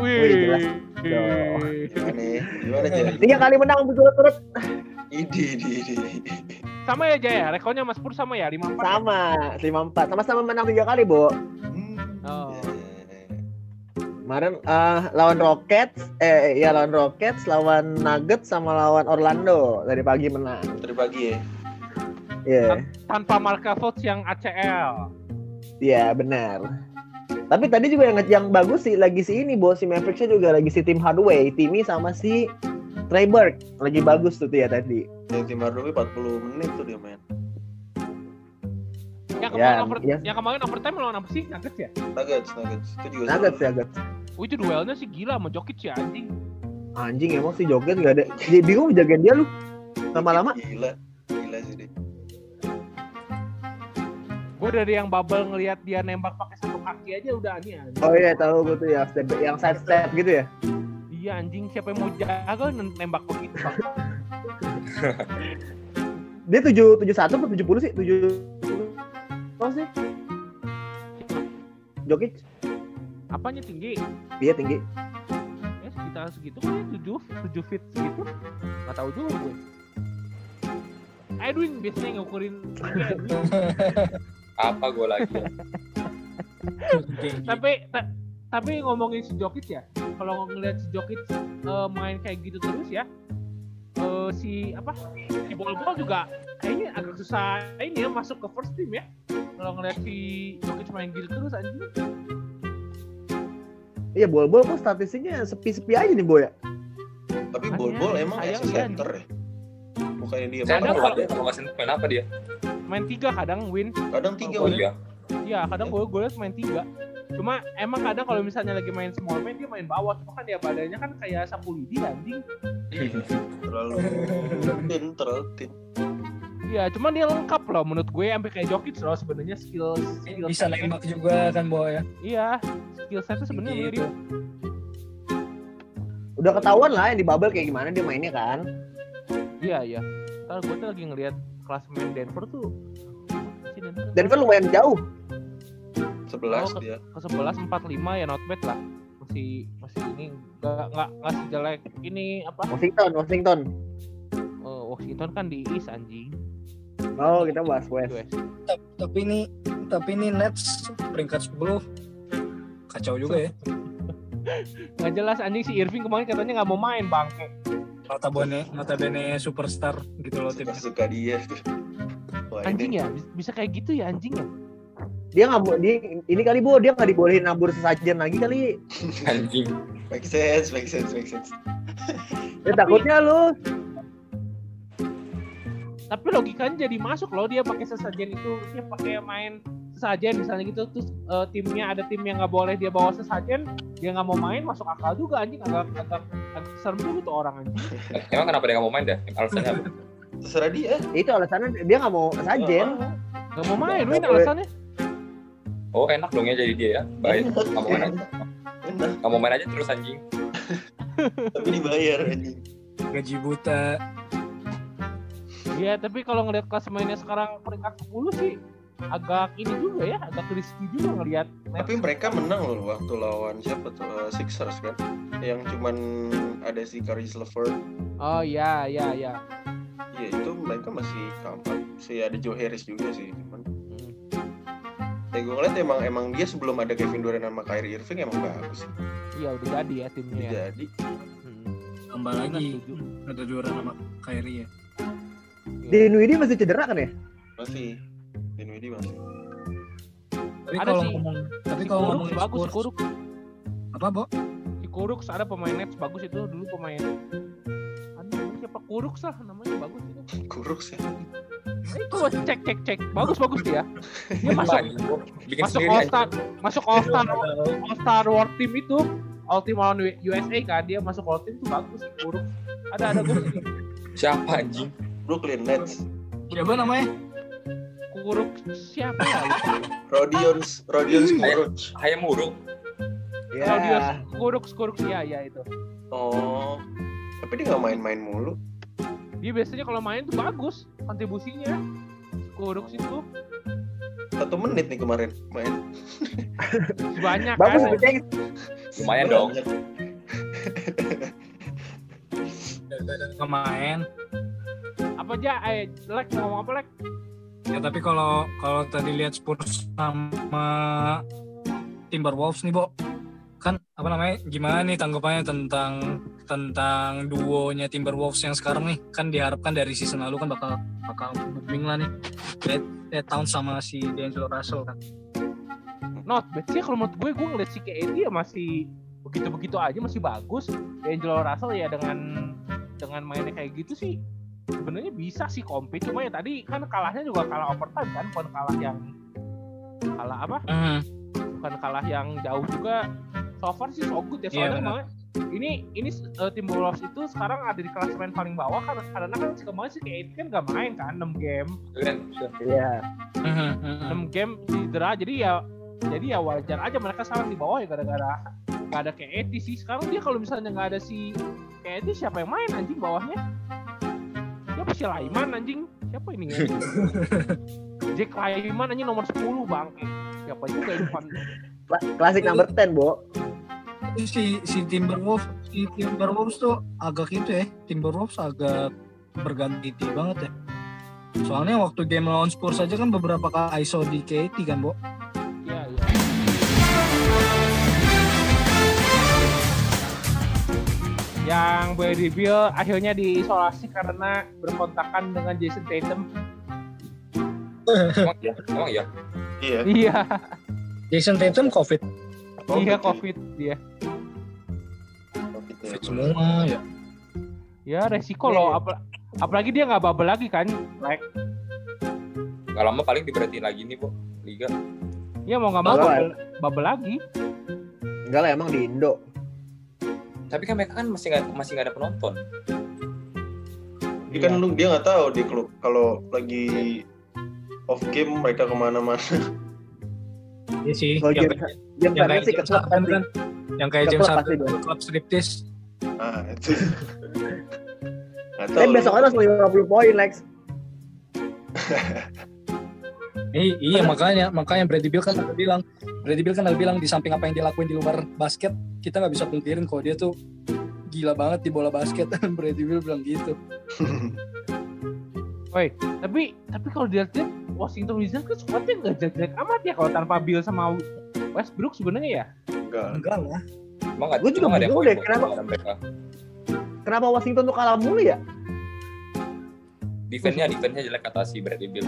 A: Wih, jelas
C: Wih.
B: Gimana? Gimana aja?
A: Tiga kali menang berturut-turut
B: Idi idi idi.
C: Sama ya Jaya, rekornya Mas Pur sama ya 54. ya?
A: sama, lima empat, sama-sama menang tiga kali, Bo.
B: Hmm.
C: Oh.
A: Kemarin eh, lawan Rockets, eh ya lawan Rockets, lawan Nuggets sama lawan Orlando dari pagi menang.
B: Tadi pagi ya.
A: Iya,
C: Tanpa Marka Fultz yang ACL.
A: iya benar. Tapi tadi juga yang yang bagus sih lagi si ini, Bo, si Mavericksnya juga lagi si tim Hardaway, Timmy sama si Trey Burke lagi bagus tuh, tuh ya tadi.
B: Yang tim Hardaway 40 menit tuh dia main.
C: Yang
A: Ya,
C: kemarin, over,
A: ya.
C: yang kemarin overtime lawan apa sih? Nuggets ya?
B: Nuggets, Nuggets. Itu juga
A: Nuggets
B: seru.
A: ya, Nuggets.
C: Oh itu duelnya sih gila sama Jokic ya anjing.
A: Anjing emang sih Jokic gak ada. Dia bingung jagain dia lu. Lama-lama.
B: Gila. Gila sih dia.
C: Gue dari yang bubble ngelihat dia nembak pakai satu kaki aja udah aneh anjing.
A: Oh iya tahu gue tuh ya step yang side step gitu ya.
C: Iya anjing siapa yang mau jaga nembak begitu Bang?
A: Dia tujuh tujuh satu atau tujuh puluh sih tujuh. Apa sih? Jokic?
C: Apanya tinggi?
A: Iya tinggi.
C: Ya sekitar segitu kan tujuh tujuh feet segitu. Gak tahu juga gue. Edwin biasanya ngukurin.
D: Apa gue lagi ya?
C: tapi ta- tapi ngomongin si Jokic ya kalau ngeliat si Jokic eh, main kayak gitu terus ya eh, si apa si bol bol juga kayaknya agak susah ini ya masuk ke first team ya kalau ngeliat si Jokic main gitu terus anjing
A: Iya bol-bol kok statistiknya sepi-sepi aja nih boy ya.
B: Tapi
C: Makanya,
B: bol-bol emang as
C: dia
B: center ya. Bukannya dia main.
C: kok.
D: tahu kalau nggak main apa dia?
C: main tiga kadang win
B: Kadang tiga
D: Oh
B: udah.
D: iya.
C: iya kadang gue gue liat main tiga cuma emang kadang kalau misalnya lagi main small man dia main bawah cuma kan dia badannya kan kayak sapu lidi anjing
B: Terlalu terlalu thin.
C: iya cuma dia lengkap loh menurut gue sampai kayak Jokic loh sebenarnya skill skill
E: bisa nembak juga kan boy ya
C: Iya, skill setnya sebenarnya
E: Gitu.
C: mirip.
A: Udah ketahuan lah yang di bubble kayak gimana dia mainnya kan.
C: Iya, iya. Ntar gue tuh lagi ngeliat kelas main Denver tuh. Denver
A: lumayan jauh.
B: 11
C: Oh,
B: dia.
C: ke 11 45 ya not bad lah. Masih masih ini nggak nggak nggak sejelek ini apa?
A: Washington, Washington.
C: eh, Washington kan di East anjing.
A: Oh kita bahas West.
E: Ta- tapi ini tapi ini Nets peringkat 10 kacau juga ya
C: Nggak jelas anjing si Irving kemarin katanya nggak mau main bangke.
E: mata bene mata bene superstar gitu loh timnya
B: Suka-suka dia. Wah,
C: Anjing
B: ini
C: ya, bis- bisa kayak gitu ya anjing ya.
A: Dia nggak mau dia ini kali bu dia nggak dibolehin nabur sesajen lagi kali.
D: Anjing.
B: make sense, make sense, make sense.
A: Ya takutnya lu
C: Tapi logikanya jadi masuk loh dia pakai sesajen itu dia pakai main sesajen misalnya gitu terus eh, timnya ada tim yang nggak boleh dia bawa sesajen dia nggak mau main masuk akal juga anjing agak agak, agak serem juga tuh orang anjing
D: Emang kenapa dia nggak mau main dah? Alasannya apa?
B: Terserah dia.
A: itu alasannya dia nggak mau sesajen.
C: nggak mau main
A: boleh.
C: alasannya
D: Oh enak dong ya jadi dia ya. Baik. Mau main aja. Mau main aja terus anjing.
B: tapi dibayar anjing.
E: gaji buta
C: Iya tapi kalau ngelihat kelas mainnya sekarang peringkat 10 sih agak ini juga ya agak risky juga ngelihat
B: Tapi mereka menang loh waktu lawan siapa tuh eh, Sixers kan. Yang cuman ada si Caris LeVert.
C: oh iya iya iya
B: Iya itu mereka masih comeback. Si ada Joe Harris juga sih. Cuman Ya gue ngeliat emang emang dia sebelum ada Kevin Durant sama Kyrie Irving emang bagus. sih.
C: iya udah jadi ya timnya ya
B: Jadi
C: Hmm.
E: tambah lagi ada juara sama Kyrie ya
A: Di Nwidi masih cedera kan ya?
B: masih Dinwiddie masih.
E: tapi
C: Ada
E: kalau
C: sih.
E: ngomong tapi
C: si
E: kalau
C: Kuruk
E: ngomongin
C: bagus si
E: Spurs
C: Kuruk
E: apa bo
C: si Kuruk ada pemain Nets bagus itu dulu pemain aduh siapa Kuruk sah namanya bagus itu
B: Kuruk sih.
C: Itu cek cek cek bagus bagus dia dia
D: Apa
C: masuk?
D: Gua Bikin
C: masuk All. Star masuk All Star All Star World Team itu All Team lawan USA kan dia masuk All Team tuh bagus buruk ada ada gue
D: Siapa anjing?
B: Brooklyn Nets.
E: siapa namanya
C: kuruk siapa ya.
B: Rodions Rodions.
D: Hayam Muruk.
C: kalau dia
A: Ya.
C: kuruk kuruk ya ya itu
B: Oh. Tapi dia nggak main-main mulu.
C: Dia biasanya kalau main tuh bagus kontribusinya kuruk situ
B: Satu menit nih kemarin main.
C: banyak
A: Bagus
C: kan.
D: Lumayan dong.
B: Banyak.
E: daripada nggak main
C: apa aja eh jelek mau ngomong apa lek
E: ya tapi kalau kalau tadi lihat Spurs sama Timberwolves nih bo kan apa namanya gimana nih tanggapannya tentang tentang duonya Timberwolves yang sekarang nih? Kan diharapkan dari season lalu kan bakal bakal booming lah nih. Red, Red Town sama si D'Angelo Russell kan.
C: Not bad sih kalau menurut gue gue ngeliat si KD ya masih begitu begitu aja masih bagus. Angelo Russell ya dengan dengan mainnya kayak gitu sih sebenarnya bisa sih compete. Cuma ya tadi kan kalahnya juga kalah overtime kan bukan kalah yang kalah apa?
E: Hmm.
C: bukan kalah yang jauh juga so far sih so good ya.
E: Iya,
C: soalnya
E: benar.
C: malah ini ini uh, Timberwolves itu sekarang ada di klasemen paling bawah kan karena kan si kemarin si KD kan gak main kan 6 game.
D: Kan,
A: Iya.
E: Mhm, mhm.
C: 6 game cedera jadi ya jadi ya wajar aja mereka sekarang di bawah ya gara-gara gak ada KD sih. Sekarang dia kalau misalnya nggak ada si KD siapa yang main anjing bawahnya? Siapa si Laiman anjing? Siapa ini? Jack Laiman anjing nomor 10 bang. Eh, siapa juga
A: Kla- Klasik number 10, Bo.
E: Tapi si si Timberwolves si Timberwolves tuh agak itu ya Timberwolves agak berganti banget ya soalnya waktu game lawan Spurs aja kan beberapa kali ISO di KT kan Bo
C: Iya, iya. Yang Bradley Beal akhirnya diisolasi karena berkontakan dengan Jason Tatum.
D: emang iya, emang iya.
B: Iya.
C: Iya,
E: Jason Tatum COVID
C: iya COVID dia.
B: Covid ya.
E: COVID semua ya
C: Ya resiko loh, apa- apalagi dia nggak bubble lagi kan, like
D: Gak lama paling diberhentiin lagi nih, Bu. Liga.
C: ya mau nggak mau bubble, bubble lagi.
A: Enggak lah emang di Indo.
D: Tapi kan mereka kan masih nggak masih nggak ada penonton.
B: Tapi kan lu dia nggak tahu di klub kalau lagi off game mereka ke mana-mana.
E: Iya sih
A: Kalau
E: yang,
A: game, game
E: yang kayak
A: sih ke
E: James
A: klub
E: Harden
A: pasti.
E: kan yang kayak James Harden klub striptease
B: Ah, itu.
A: Tapi besok harus 50 poin, Lex.
E: I- iya makanya makanya Brady Bill kan ada bilang Brady Bill kan ada bilang di samping apa yang dia lakuin di luar basket kita nggak bisa pungkirin kalau dia tuh gila banget di bola basket Brady Bill bilang gitu
C: Woi, tapi tapi kalau dilihat Washington Wizards kan squadnya nggak jelek-jelek amat ya kalau tanpa Bill sama Westbrook sebenarnya ya.
B: Enggak.
E: enggak lah
D: Emang nggak
A: Gua juga
D: nggak
A: bingung deh,
D: buat
A: kenapa-. Kenapa Washington tuh kalah mulu ya?
D: Defense-nya defense-nya jelek kata si Bradley Bill.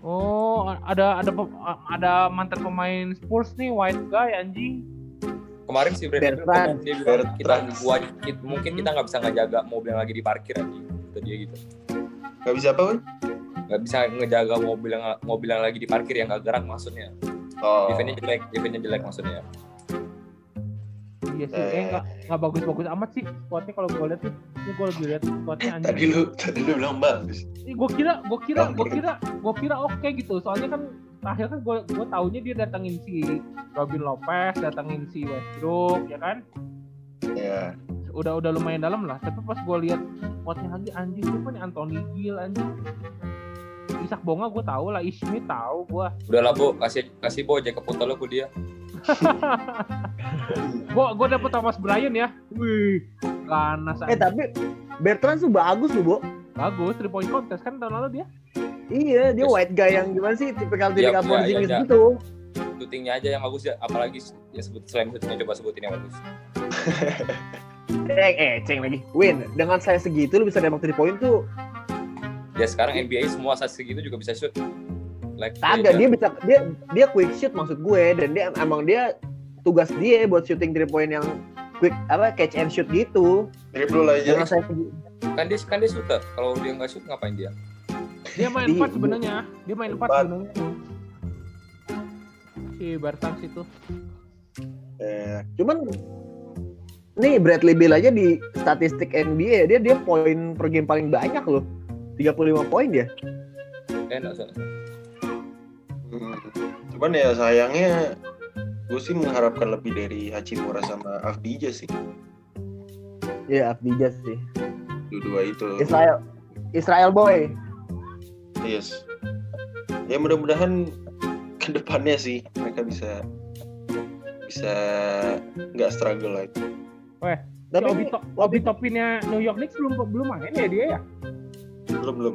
C: Oh, ada ada ada mantan pemain Spurs nih white guy anjing.
D: Kemarin si Bradley Bill dia bilang kita gua kita- mungkin kita nggak bisa ngejaga mobil yang lagi diparkir anjing. Kata dia gitu.
B: Nggak bisa apa, Wan?
D: Nggak bisa ngejaga mobil yang mobil yang lagi diparkir yang nggak gerak maksudnya.
B: Oh.
D: Defense-nya jelek, defense-nya jelek maksudnya.
C: Iya sih, eh nggak nggak bagus-bagus amat sih squadnya kalau gue lihat tuh. Ini gue lagi lihat squadnya anjing.
B: Tadi lu tadi lu bilang bagus.
C: gue kira gue kira gue kira gue kira oke gitu soalnya kan terakhir kan gue gue taunya dia datangin si Robin Lopez datangin si Westbrook ya kan
B: Ya.
C: Udah udah lumayan dalam lah tapi pas gue lihat squadnya lagi anjing siapa nih Anthony Gill anjing Isak Bonga gue tahu lah Ismi tahu gue
D: Udah lah bu, kasih kasih bo Jacob Putel ke dia.
C: gue gue dapet Thomas Bryan ya wih ganas
A: Eh tapi Bertrand tuh bagus loh, Bo.
C: bagus three point contest kan tahun lalu dia
A: Iya, dia
D: Yes.
A: white guy yang gimana sih tipikal tipikal Porzingis
D: iya, iya.
A: gitu.
D: Shootingnya aja yang bagus ya, apalagi ya sebut selain shootingnya coba sebutin yang bagus.
A: Eh, eh, ceng lagi. Win, dengan saya segitu lu bisa nembak 3 point tuh.
D: Ya sekarang NBA semua saat segitu juga bisa shoot. Like
A: Kagak, dia bisa dia dia quick shoot maksud gue dan dia emang dia tugas dia buat shooting 3 point yang quick apa catch and shoot gitu.
B: Dribble aja.
A: Dengan saya segitu.
D: kan dia kan dia shooter. Kalau dia nggak shoot ngapain dia?
C: dia main
A: Di-
C: empat sebenarnya dia main empat
B: Empat.
C: sebenarnya si Bertans itu
B: Eh,
A: Cuman nih Bradley Beal aja di statistik NBA dia dia poin per game paling banyak loh. 35 poin dia.
D: Eh nggak usah.
B: hmm. Cuman ya sayangnya gue sih mengharapkan lebih dari Hachimura sama Avdija sih.
A: Ya, Abdija sih.
B: Dua-dua itu.
A: Israel Israel boy.
B: Yes. Ya mudah-mudahan ke depannya sih mereka bisa bisa nggak struggle lagi.
C: Si
A: Tapi
C: Obi, To- Obi Topinnya New York Knicks belum belum main ya dia ya
B: Belum belum.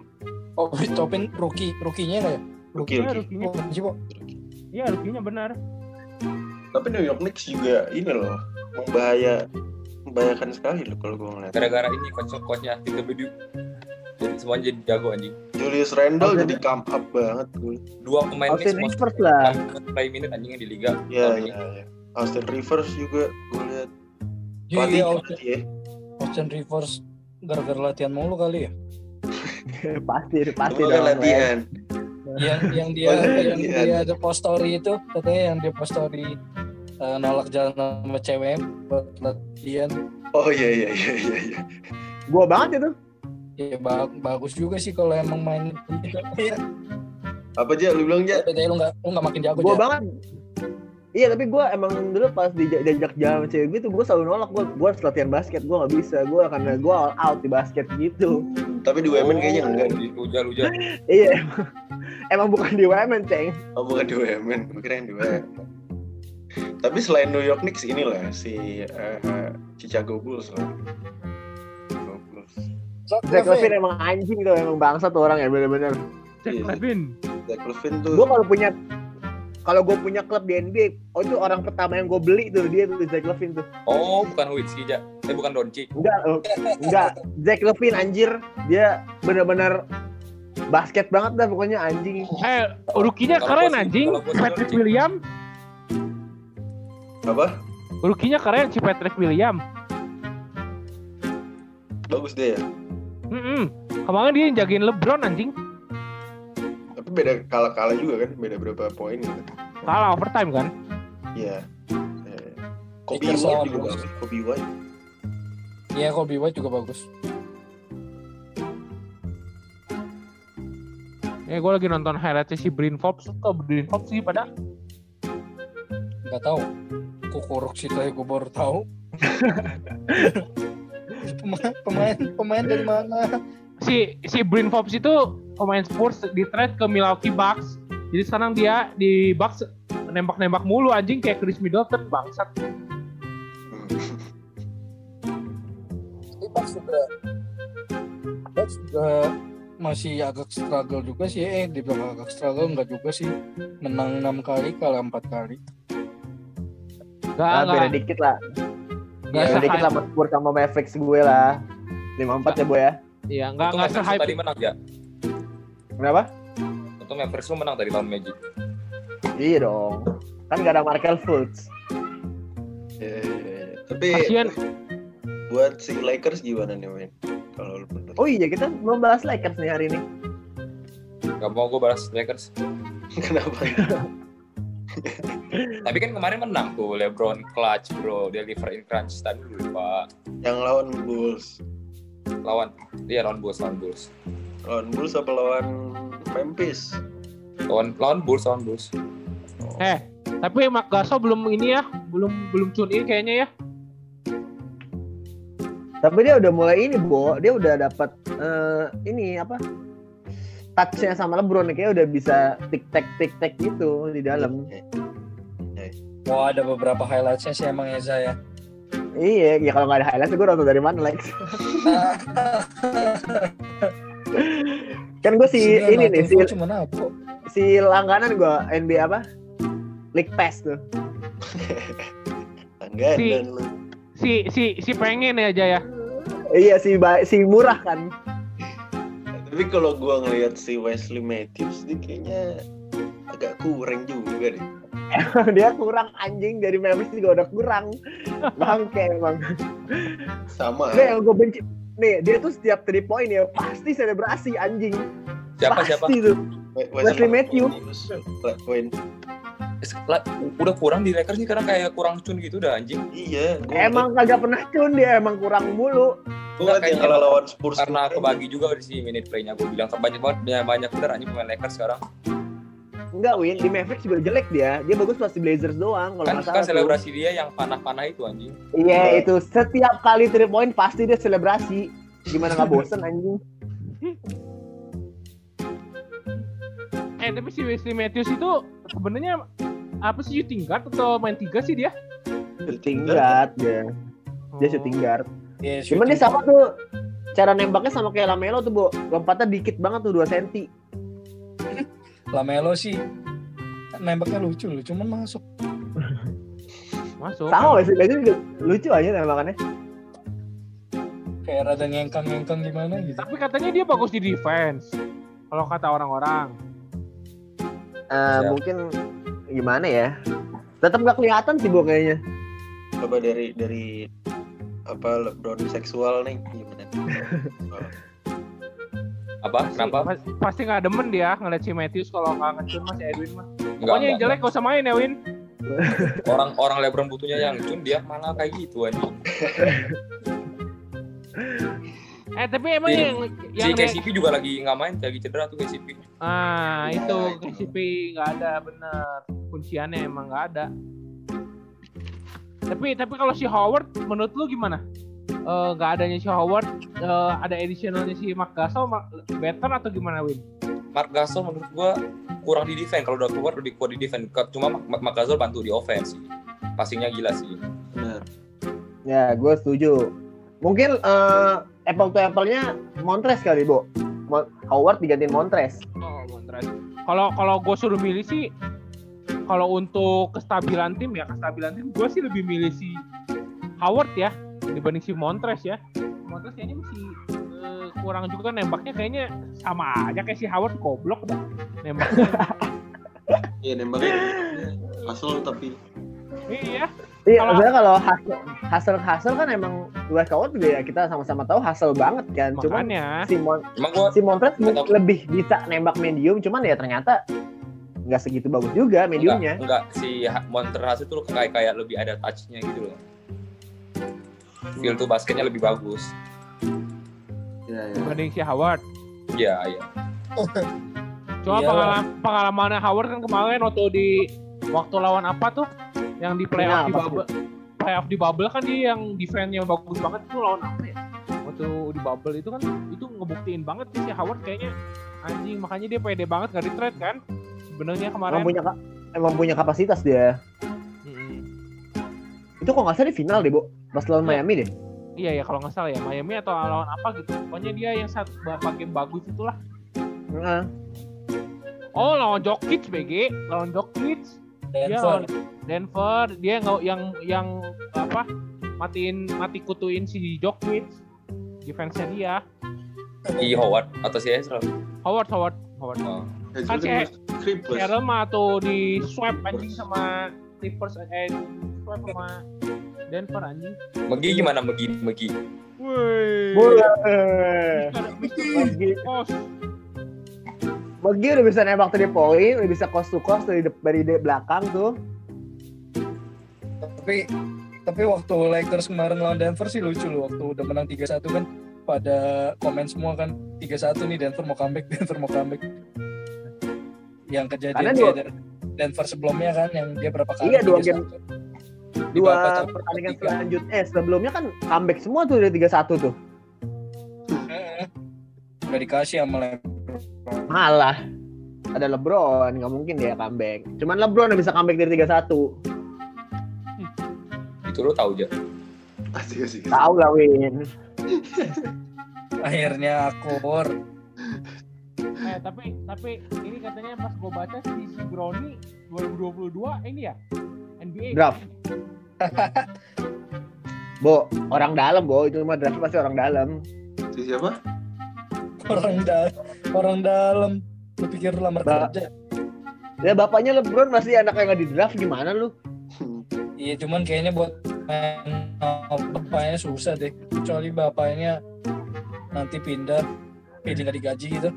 E: oh Topin rookie rookie-nya ya
B: Rookie
C: ya
B: rookie.
E: oh,
C: iya rukinya benar
B: Tapi New York Knicks juga ini loh membahaya membahayakan sekali loh kalau gue ngeliat.
D: Gara-gara ini coach-coachnya Tim WD. Jadi semuanya jadi jago anjing.
B: Julius Randle jadi come up banget gue.
D: Dua pemain
A: Austin
D: Knicks
A: Rivers lah.
D: play minute anjingnya di liga.
B: Ya,
D: tahun ini.
B: ya, ya. Austin Rivers juga gue lihat.
E: Iya,
B: Pelatih
E: iya,
B: pelatih
E: Austin,
B: ya.
E: Austin Austin Rivers gara-gara latihan mulu kali ya?
A: pasti pasti
B: Gua
A: dong.
B: latihan.
E: yang yang dia
B: iya,
E: yang
B: iya.
E: dia ada post story itu katanya yang dia post story eh, nolak jalan sama cewek buat latihan
B: Oh iya iya iya iya. iya.
A: Gua banget itu.
E: ya ba- bagus juga sih kalau emang main ya
B: Apa aja lu bilang aja?
E: tapi lu nggak lu nggak makin jago
A: Gua
E: Ja.
A: banget. Iya tapi gue emang dulu pas diajak jalan sama cewek gitu gue selalu nolak gue gue harus latihan basket gue nggak bisa gue karena gue all out di basket gitu
B: Tapi di women kayaknya enggak.
D: di Luja-luja.
A: iya emang, emang bukan di women ceng
B: Oh bukan di women, gue kira yang di women. Tapi selain New York Knicks inilah si eh, Chicago Bulls lah. Chicago Bulls.
E: Zach
A: Zach
E: Levine.
A: Levine emang anjing tuh emang bangsa tuh orang ya bener-bener
C: Jack
B: Iya.
C: Levine.
B: Zach Levine tuh.
A: gue kalau punya kalau gue punya klub di NBA oh itu orang pertama yang gue beli tuh dia tuh Zach Levine tuh
D: Oh, bukan Witski, Ja. Eh, bukan Donci.
A: enggak oh, enggak Zach Levine anjir dia bener-bener basket banget dah pokoknya anjing
C: Eh, rukinya keren anjing.
D: sih
C: Patrick
D: Doncic.
C: William.
B: apa?
C: Rukinya keren si Patrick William.
B: Bagus deh ya.
C: Mm Kemarin dia yang jagain LeBron anjing.
B: Beda kalah-kalah juga kan, beda berapa poin gitu.
C: Kalah overtime kan.
B: Iya. Eh, Kobe
E: Lakers
B: White juga bagus. Kobe White.
E: Iya Kobe White juga bagus
C: Ya gue lagi nonton highlightnya si Brin Forbes. Kok Brin Forbes sih pada?
E: nggak tahu kukuruk situ ya gue baru tahu pemain pemain pemain dari mana
C: Si si Brin Forbes itu pemain Spurs di trade ke Milwaukee Bucks. Jadi sekarang dia di Bucks nembak-nembak mulu anjing kayak Chris Middleton bangsat.
E: Tapi Bucks juga Bucks juga masih agak struggle juga sih eh dibilang agak struggle enggak juga sih. Menang enam kali kalah empat kali.
C: Gak
A: nah, beda dikit lah.
C: Gak
A: beda dikit lah sama Spurs sama Mavericks gue lah. 5-4 ya boy ya
C: Iya, gak
D: Untung
C: gak
D: Mavericks
C: se-hype.
D: tadi menang, Ja.
A: kenapa?
D: Untung Mavericks lu menang tadi lawan Magic.
A: iya dong kan gak ada Markel Fultz
B: iya. Tapi
C: Kasian.
B: buat si Lakers gimana nih, men? Kalau lu
A: oh iya kita belum bahas Lakers nih hari ini
D: Gak mau gue balas Lakers.
B: Kenapa?
D: Tapi kan kemarin menang tuh LeBron clutch, bro. Dia deliver in crunch time dulu, Pak.
B: Yang lawan Bulls.
D: Lawan dia lawan Bulls, lawan Bulls.
B: Lawan Bulls apa lawan Memphis?
D: Lawan lawan Bulls, lawan Bulls.
C: Eh, tapi Mark Gasol belum ini ya, belum belum tune in kayaknya ya.
A: tapi dia udah mulai ini Bo dia udah dapat eh, ini apa touchnya sama LeBron kayak udah bisa tik tek tik tek gitu di dalam
E: wah ada beberapa highlightsnya sih emang Eza ya
A: iya ya kalau nggak ada highlight gue nonton dari mana Lex? Kan gue si
E: Sini
A: ini nih si
E: cuma nabok.
A: si langganan gue NBA apa? League Pass tuh.
B: Enggak,
C: Si-
B: lu.
C: Si si si pengen ya aja ya.
A: iya si si murah kan.
B: Tapi kalau gua ngelihat si Wesley Matthews, dia kayaknya agak kurang juga deh.
A: dia kurang anjing dari Memphis juga udah kurang bangke emang
B: Sama.
A: Nih yang gue benci nih dia tuh setiap three point ya pasti selebrasi anjing
D: Siapa
A: pasti
D: siapa?
A: tuh
B: We-
A: Wesley Matthews.
D: Udah kurang di Lakers nih karena kayak kurang cun gitu udah anjing.
B: Iya, gua
A: emang kagak pernah cun dia emang kurang mulu
B: ngeliat yang kalah lawan Spurs
D: Karena kebagi juga di sini minute play-nya gue bilang banyak banget banyak, banyak bener anjing pemain Lakers sekarang.
A: Enggak Win. Di Mavericks juga jelek dia. Dia bagus pas di Blazers doang kalau
D: Kan
A: nggak
D: kan
A: tuh.
D: selebrasi dia yang panah-panah itu anjing.
A: iya itu. Setiap kali three point pasti dia selebrasi. Gimana nggak bosen anjing?
C: Eh tapi si Wesley Matthews itu sebenarnya apa sih shooting guard atau main tiga sih dia?
A: shooting guard dia dia shooting guard.
E: Iya,
A: cuman dia sama tuh. Cara nembaknya sama kayak Lamelo tuh bu lompatnya dikit banget tuh 2 cm
E: Lamelo sih nembaknya lucu loh, cuman masuk.
C: Masuk.
A: sama sih juga lucu aja tembakannya
E: Kayak rada ngengkang-ngengkang gimana gitu.
C: Tapi katanya dia bagus di defense. Kalau kata orang-orang.
A: Eh,
D: Siap.
A: mungkin gimana ya tetap nggak kelihatan sih bu kayaknya
B: Coba dari dari apa LeBron seksual nih gimana?
D: Apa?
C: Pasti-
D: Kenapa?
C: pas- Pasti nggak demen dia ngeliat si Matthews kalau nggak ngecun mas Edwin mah.
D: Enggak,
C: Pokoknya yang
D: enggak.
C: jelek gak usah main ya Win.
D: Orang orang LeBron butuhnya yang cun dia malah kayak gitu anjing.
C: Eh tapi emang
D: Iya.
C: yang
D: Si
C: yang
D: KCP juga lagi nggak main, lagi cedera tuh KCP.
C: ah
B: Iya,
C: itu
B: itu.
C: KCP nggak ada bener kunciannya emang nggak ada. Tapi tapi kalau si Howard menurut lu gimana? Eh, Nggak adanya si Howard, eh, ada additionalnya si Mark Gasol, ma- better atau gimana Win?
D: Mark Gasol menurut gua kurang di defense kalau udah keluar lebih kuat di defense. Cuma Mark, Mark Gasol bantu di offense sih. Passingnya gila sih.
B: Benar.
A: Ya, gue setuju. Mungkin eh, apple to apple-nya Montres kali, Bo. Mo- Howard digantiin Montres.
C: Oh, Montrez. Kalau kalau gue suruh milih sih, kalau untuk kestabilan tim ya kestabilan tim, gue sih lebih milih si Howard ya dibanding si Montrez ya. Montrez kayaknya masih eh, kurang juga nembaknya kayaknya sama aja kayak si Howard goblok dah nembaknya.
B: Iya nembaknya hasil tapi
C: iya,
A: Iya,
C: Kalau-
A: sebenarnya kalau hasil hasil hasil kan emang Dwight Howard juga ya kita sama-sama tahu hasil banget kan. Cuman
C: makanya.
A: si, Mon
D: Emang gua
A: si Montres
D: tahu.
A: lebih bisa nembak medium, cuman ya ternyata nggak segitu bagus juga mediumnya.
D: enggak, enggak si Ha- Montrezl itu kayak kayak lebih ada touch-nya gitu loh. Feel tuh basketnya lebih bagus.
B: ya ya.
C: Dibanding si Howard.
D: Iya, iya.
C: Cuma
E: Iyalah.
C: pengalaman pengalamannya Howard kan kemarin waktu di waktu lawan apa tuh yang di playoff
A: Final,
C: di bubble playoff di bubble kan dia yang defense-nya bagus banget tuh lawan apa ya waktu di bubble itu kan itu ngebuktiin banget sih si Howard kayaknya anjing makanya dia pede banget gak di trade kan sebenarnya kemarin
A: Emang punya emang punya kapasitas dia. Itu kok nggak salah di final deh, Bo. Pas lawan
C: Iya.
A: Miami deh.
C: iya ya kalau nggak salah ya Miami atau lawan apa gitu pokoknya dia yang satu beberapa game bagus itulah
A: Heeh.
C: oh lawan Jokic BG lawan Jokic dia
E: Denver.
C: lawan Denver dia nggak yang yang apa matiin mati kutuin si Jokic defense-nya dia
D: Si Howard atau si Ezra.
C: Howard Howard Howard
D: Oh.
C: Kan si-
B: Clippers.
C: Seattle mah tuh di swipe anjing sama Clippers eh di swipe sama Denver anjing
D: Megi gimana Megi Megi?
C: Woi. Kos.
A: Magi udah bisa nembak three point, udah bisa cost to cost dari, dari belakang tuh.
E: Tapi tapi waktu Lakers kemarin lawan Denver sih lucu loh waktu udah menang 3-1 kan pada komen semua kan 3-1 nih Denver mau comeback Denver mau comeback yang kejadian
A: Karena
E: dari Denver sebelumnya kan yang dia berapa kali
A: Iya, dua
E: 3-1.
A: game. Dua
E: satu,
A: pertandingan
E: tiga.
A: selanjutnya, eh sebelumnya kan comeback semua tuh dari 3-1 tuh.
E: Heeh. udah dikasih sama LeBron
A: Malah ada LeBron, nggak mungkin dia comeback. Cuman LeBron yang bisa comeback dari 3-1.
D: Itu lo tahu aja.
B: Asik asik.
A: Tahu lah Win.
E: akhirnya akur
C: Eh tapi tapi ini katanya pas gue baca si si Brownie 2022 ini ya NBA
A: Draft. Bo, orang dalam, Bo. Itu mah draft pasti orang dalam.
B: Si siapa?
E: orang dalam orang dalam lu pikir lamar
A: Ba-
E: kerja
A: Ya bapaknya LeBron masih anak yang nggak di draft gimana lu?
E: iya cuman kayaknya buat main bapaknya susah deh kecuali bapaknya nanti pindah pilih nggak digaji gitu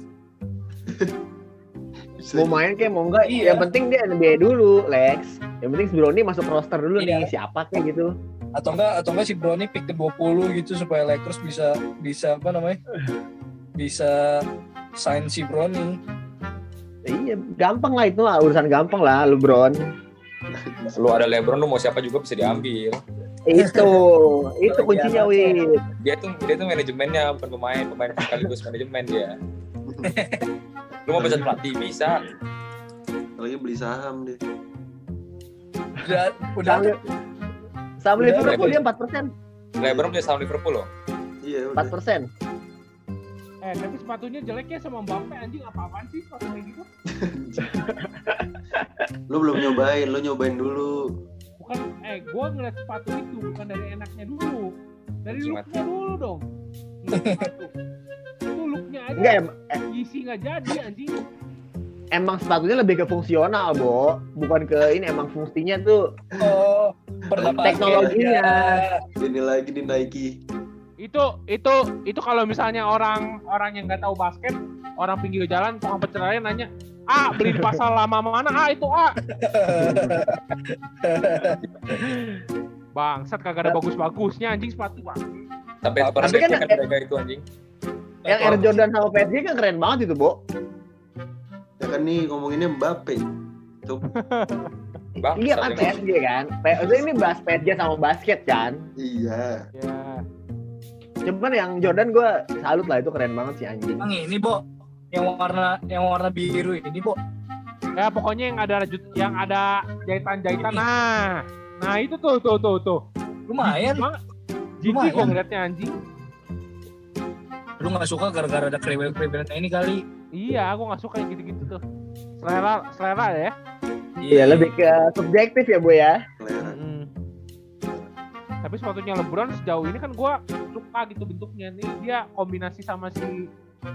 A: Mau main kayak mau enggak?
E: Iya.
A: Yang penting dia NBA dulu, Lex. Yang penting si Brownie masuk roster dulu
E: Iya.
A: nih, siapa kayak gitu.
E: atau enggak atau enggak si Brownie pick ke 20 gitu supaya Lakers bisa bisa apa namanya bisa sign si Brownie
A: Ya iya, gampang lah itu lah, urusan gampang lah LeBron.
D: Lu ada LeBron lu mau siapa juga bisa diambil.
A: Itu, itu kuncinya,
E: biasa.
A: Win.
D: Dia tuh dia tuh manajemennya bukan pemain, pemain sekaligus manajemen dia. Lu mau pecat pelatih bisa.
B: Lagi beli saham deh.
E: udah udah Udah,
A: Liverpool dia 4%.
D: LeBron punya saham Liverpool loh.
B: Iya udah.
A: 4%.
C: eh tapi sepatunya jelek ya sama Mbappe anjing apa-apaan sih sepatu kayak gitu
B: Lu belum nyobain, lu nyobain dulu.
C: bukan eh gue ngeliat sepatu itu bukan dari enaknya dulu dari looknya dulu dong Looknya aja
A: Enggak, em- eh,
C: isi nggak jadi anjing
A: emang sepatunya lebih ke fungsional, Bo. Bukan ke ini emang fungsinya tuh
E: oh.
A: Teknologinya.
B: Ini lagi di Nike.
C: itu itu itu kalau misalnya orang orang yang nggak tahu basket orang pinggir jalan tukang pecel lele nanya ah beli di pasar lama mana ah itu ah bangsat kagak ada bagus-bagusnya anjing sepatu bang
D: Sampai super
A: Tapi kan-
D: kan harga itu anjing.
A: Yang Air Jordan sama PSG kan keren banget itu, Bo.
B: Ya kan nih ngomonginnya Mbappe. Tuh,
D: Bang,
A: Iya kan PSG kan. PSG ini bahas PSG sama basket kan.
B: iya.
C: ya
A: Cuman yang Jordan gue salut lah itu keren banget sih anjing.
E: Bang ini, Bo. Yang warna yang warna biru ini, Bo.
C: ya pokoknya yang ada rajut- yang ada jahitan-jahitan nah nah itu tuh tuh tuh tuh
E: Lumayan.
C: jijik gua ngeliatnya anjing
E: Lu gak suka gara-gara ada kriwel-kriwelnya ini kali.
C: iya gua nggak suka yang gitu-gitu tuh selera selera ya
A: Iya lebih ke subjektif ya bu ya.
B: Selera.
C: Mm. Tapi sepatunya LeBron sejauh ini kan gua suka gitu bentuknya nih dia kombinasi sama si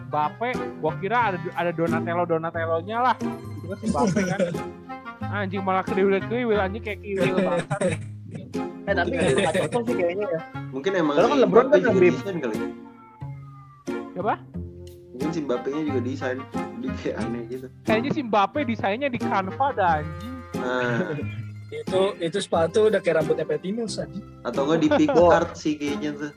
C: Bape, gua kira ada ada Donatello Donatello-nya lah. Itu kan si Bape kan. Anjing malah kriwil-kriwil anjing kayak kriwil banget.
A: Eh tapi nggak cocok sih kayaknya ya.
B: Mungkin emang
A: Kalau kan LeBron kan lebih-
B: kali.
C: Coba?
B: Mungkin si Mbappe-nya juga desain. Dia kayak aneh gitu.
C: Kayaknya si Bape desainnya di Canva dah anjing.
B: Nah,
E: Itu itu sepatu udah kayak rambutnya Patty Mills aja.
B: atau enggak di Picard sih kayaknya tuh.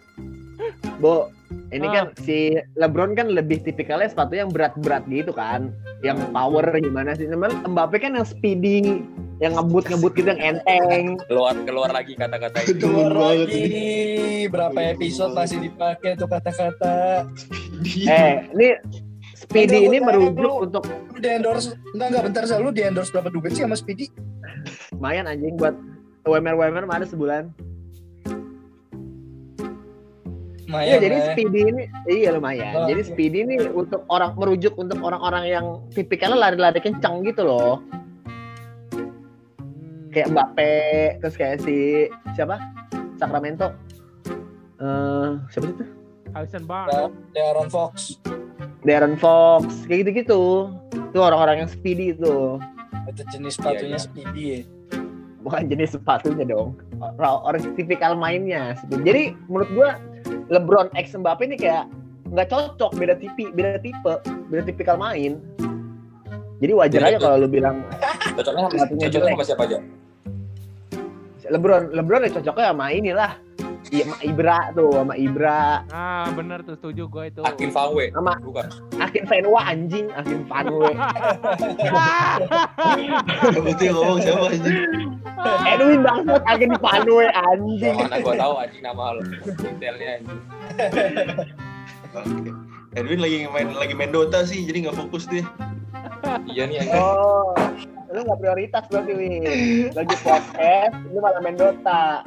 A: Bo, ini
C: Ah.
A: kan si LeBron kan lebih tipikalnya sepatu yang berat-berat gitu kan, yang power gimana sih? Cuman Mbappe kan yang speedy, yang ngebut-ngebut gitu yang enteng.
D: Keluar keluar lagi kata-kata itu.
E: Keluar
B: banget
E: lagi. Berapa episode masih dipakai tuh kata-kata.
A: Eh, ini speedy ini merujuk
E: dulu.
A: untuk
E: Lu di endorse enggak enggak bentar Sal. lu di endorse berapa duit sih sama Speedy?
A: lumayan anjing buat WMR WMR mah ada sebulan.
E: Lumayan.
A: Iya, jadi
E: ya.
A: speedy ini iya lumayan.
E: Oh,
A: jadi
E: iya.
A: speedy ini untuk orang merujuk untuk orang-orang yang tipikalnya lari-lari kencang gitu loh.
C: Hmm.
A: Kayak Mbappe, terus kayak si siapa? Sacramento. Eh, siapa itu?
C: Harrison
E: Ya,
C: Barnes.
E: De'Aaron Fox.
A: Darren Fox, kayak gitu-gitu. Itu orang-orang yang speedy itu.
E: Itu jenis sepatunya
D: Iya, iya.
E: Speedy ya.
A: Bukan jenis sepatunya dong. Orang, orang tipikal mainnya. Jadi menurut gua LeBron X Mbappe ini kayak nggak cocok, beda tipe, beda tipe, beda tipikal main. Jadi wajar aja kalau lu bilang
D: Cocoknya sama siapa aja?
A: LeBron, LeBron ya cocoknya sama inilah. Iya, sama Ibra tuh, sama Ibra.
C: Nah, bener tuh setuju gue itu.
D: Akin Fanwe.
A: Sama
D: Bukan.
A: Akin Fenwa anjing, Akin Fanwe.
B: Betul ngomong siapa anjing?
A: Edwin bangsat Akin Fanwe anjing.
D: Mana gua tahu anjing nama lo. Detailnya anjing.
B: Oke. Edwin lagi main lagi main Dota sih, jadi nggak fokus deh.
D: Iya nih anjing.
A: Oh, lu nggak prioritas berarti Win. Lagi podcast, lu malah main Dota.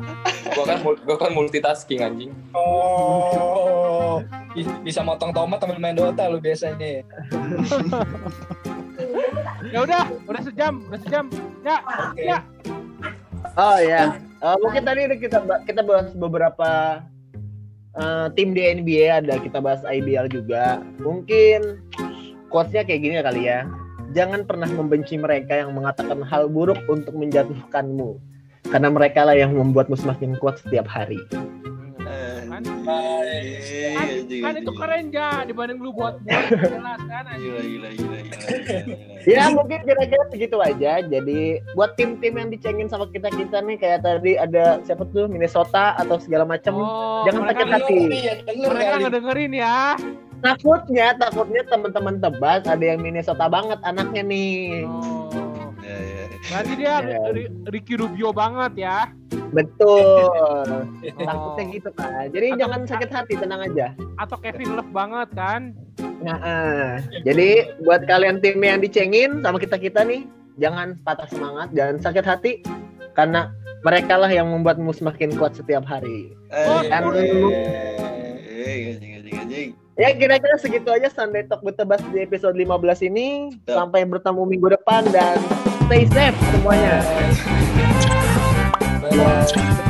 D: Gua kan gua kan multitasking anjing.
E: Oh. Bi- Bisa motong tomat sambil main Dota lu biasanya.
C: ya udah, udah sejam, udah sejam. Ya,
E: Oke.
C: ya.
A: Oh ya, Eh, mungkin tadi kita kita bahas beberapa eh, tim di NBA ada kita bahas IBL juga. Mungkin quotes-nya kayak gini kali ya. Jangan pernah membenci mereka yang mengatakan hal buruk untuk menjatuhkanmu. Karena mereka lah yang membuatmu semakin kuat setiap hari.
C: Kan, itu keren ya dibanding lu buat buat jelas kan
B: Gila, gila, gila.
A: Ya mungkin kira-kira segitu aja. Jadi buat tim-tim yang dicengin sama kita kita nih kayak tadi ada siapa tuh Minnesota atau segala macam.
C: Oh,
A: Jangan sakit hati.
C: Mereka
E: kali.
C: ngedengerin ya.
A: Takutnya, takutnya teman-teman tebas ada yang Minnesota banget anaknya nih.
C: Oh.
B: Ya, ya.
C: Berarti dia
A: Ya.
C: Ri- Ricky Rubio banget ya.
A: Betul.
C: Oh.
A: Takutnya gitu kan. Jadi
C: Atau-
A: jangan sakit hati, tenang aja.
C: Atau Kevin Love banget kan.
A: Nah, eh. jadi buat kalian tim yang dicengin sama kita kita nih, jangan patah semangat, jangan sakit hati, karena mereka lah yang membuatmu semakin kuat setiap hari.
C: Oh,
B: Eh,
A: Sports.
B: eh, anjing, anjing, anjing.
A: Ya kira-kira segitu aja Sunday Talk Betebas di episode 15 ini.
B: Ya.
A: Sampai bertemu minggu depan dan stay safe semuanya.
E: Bye-bye.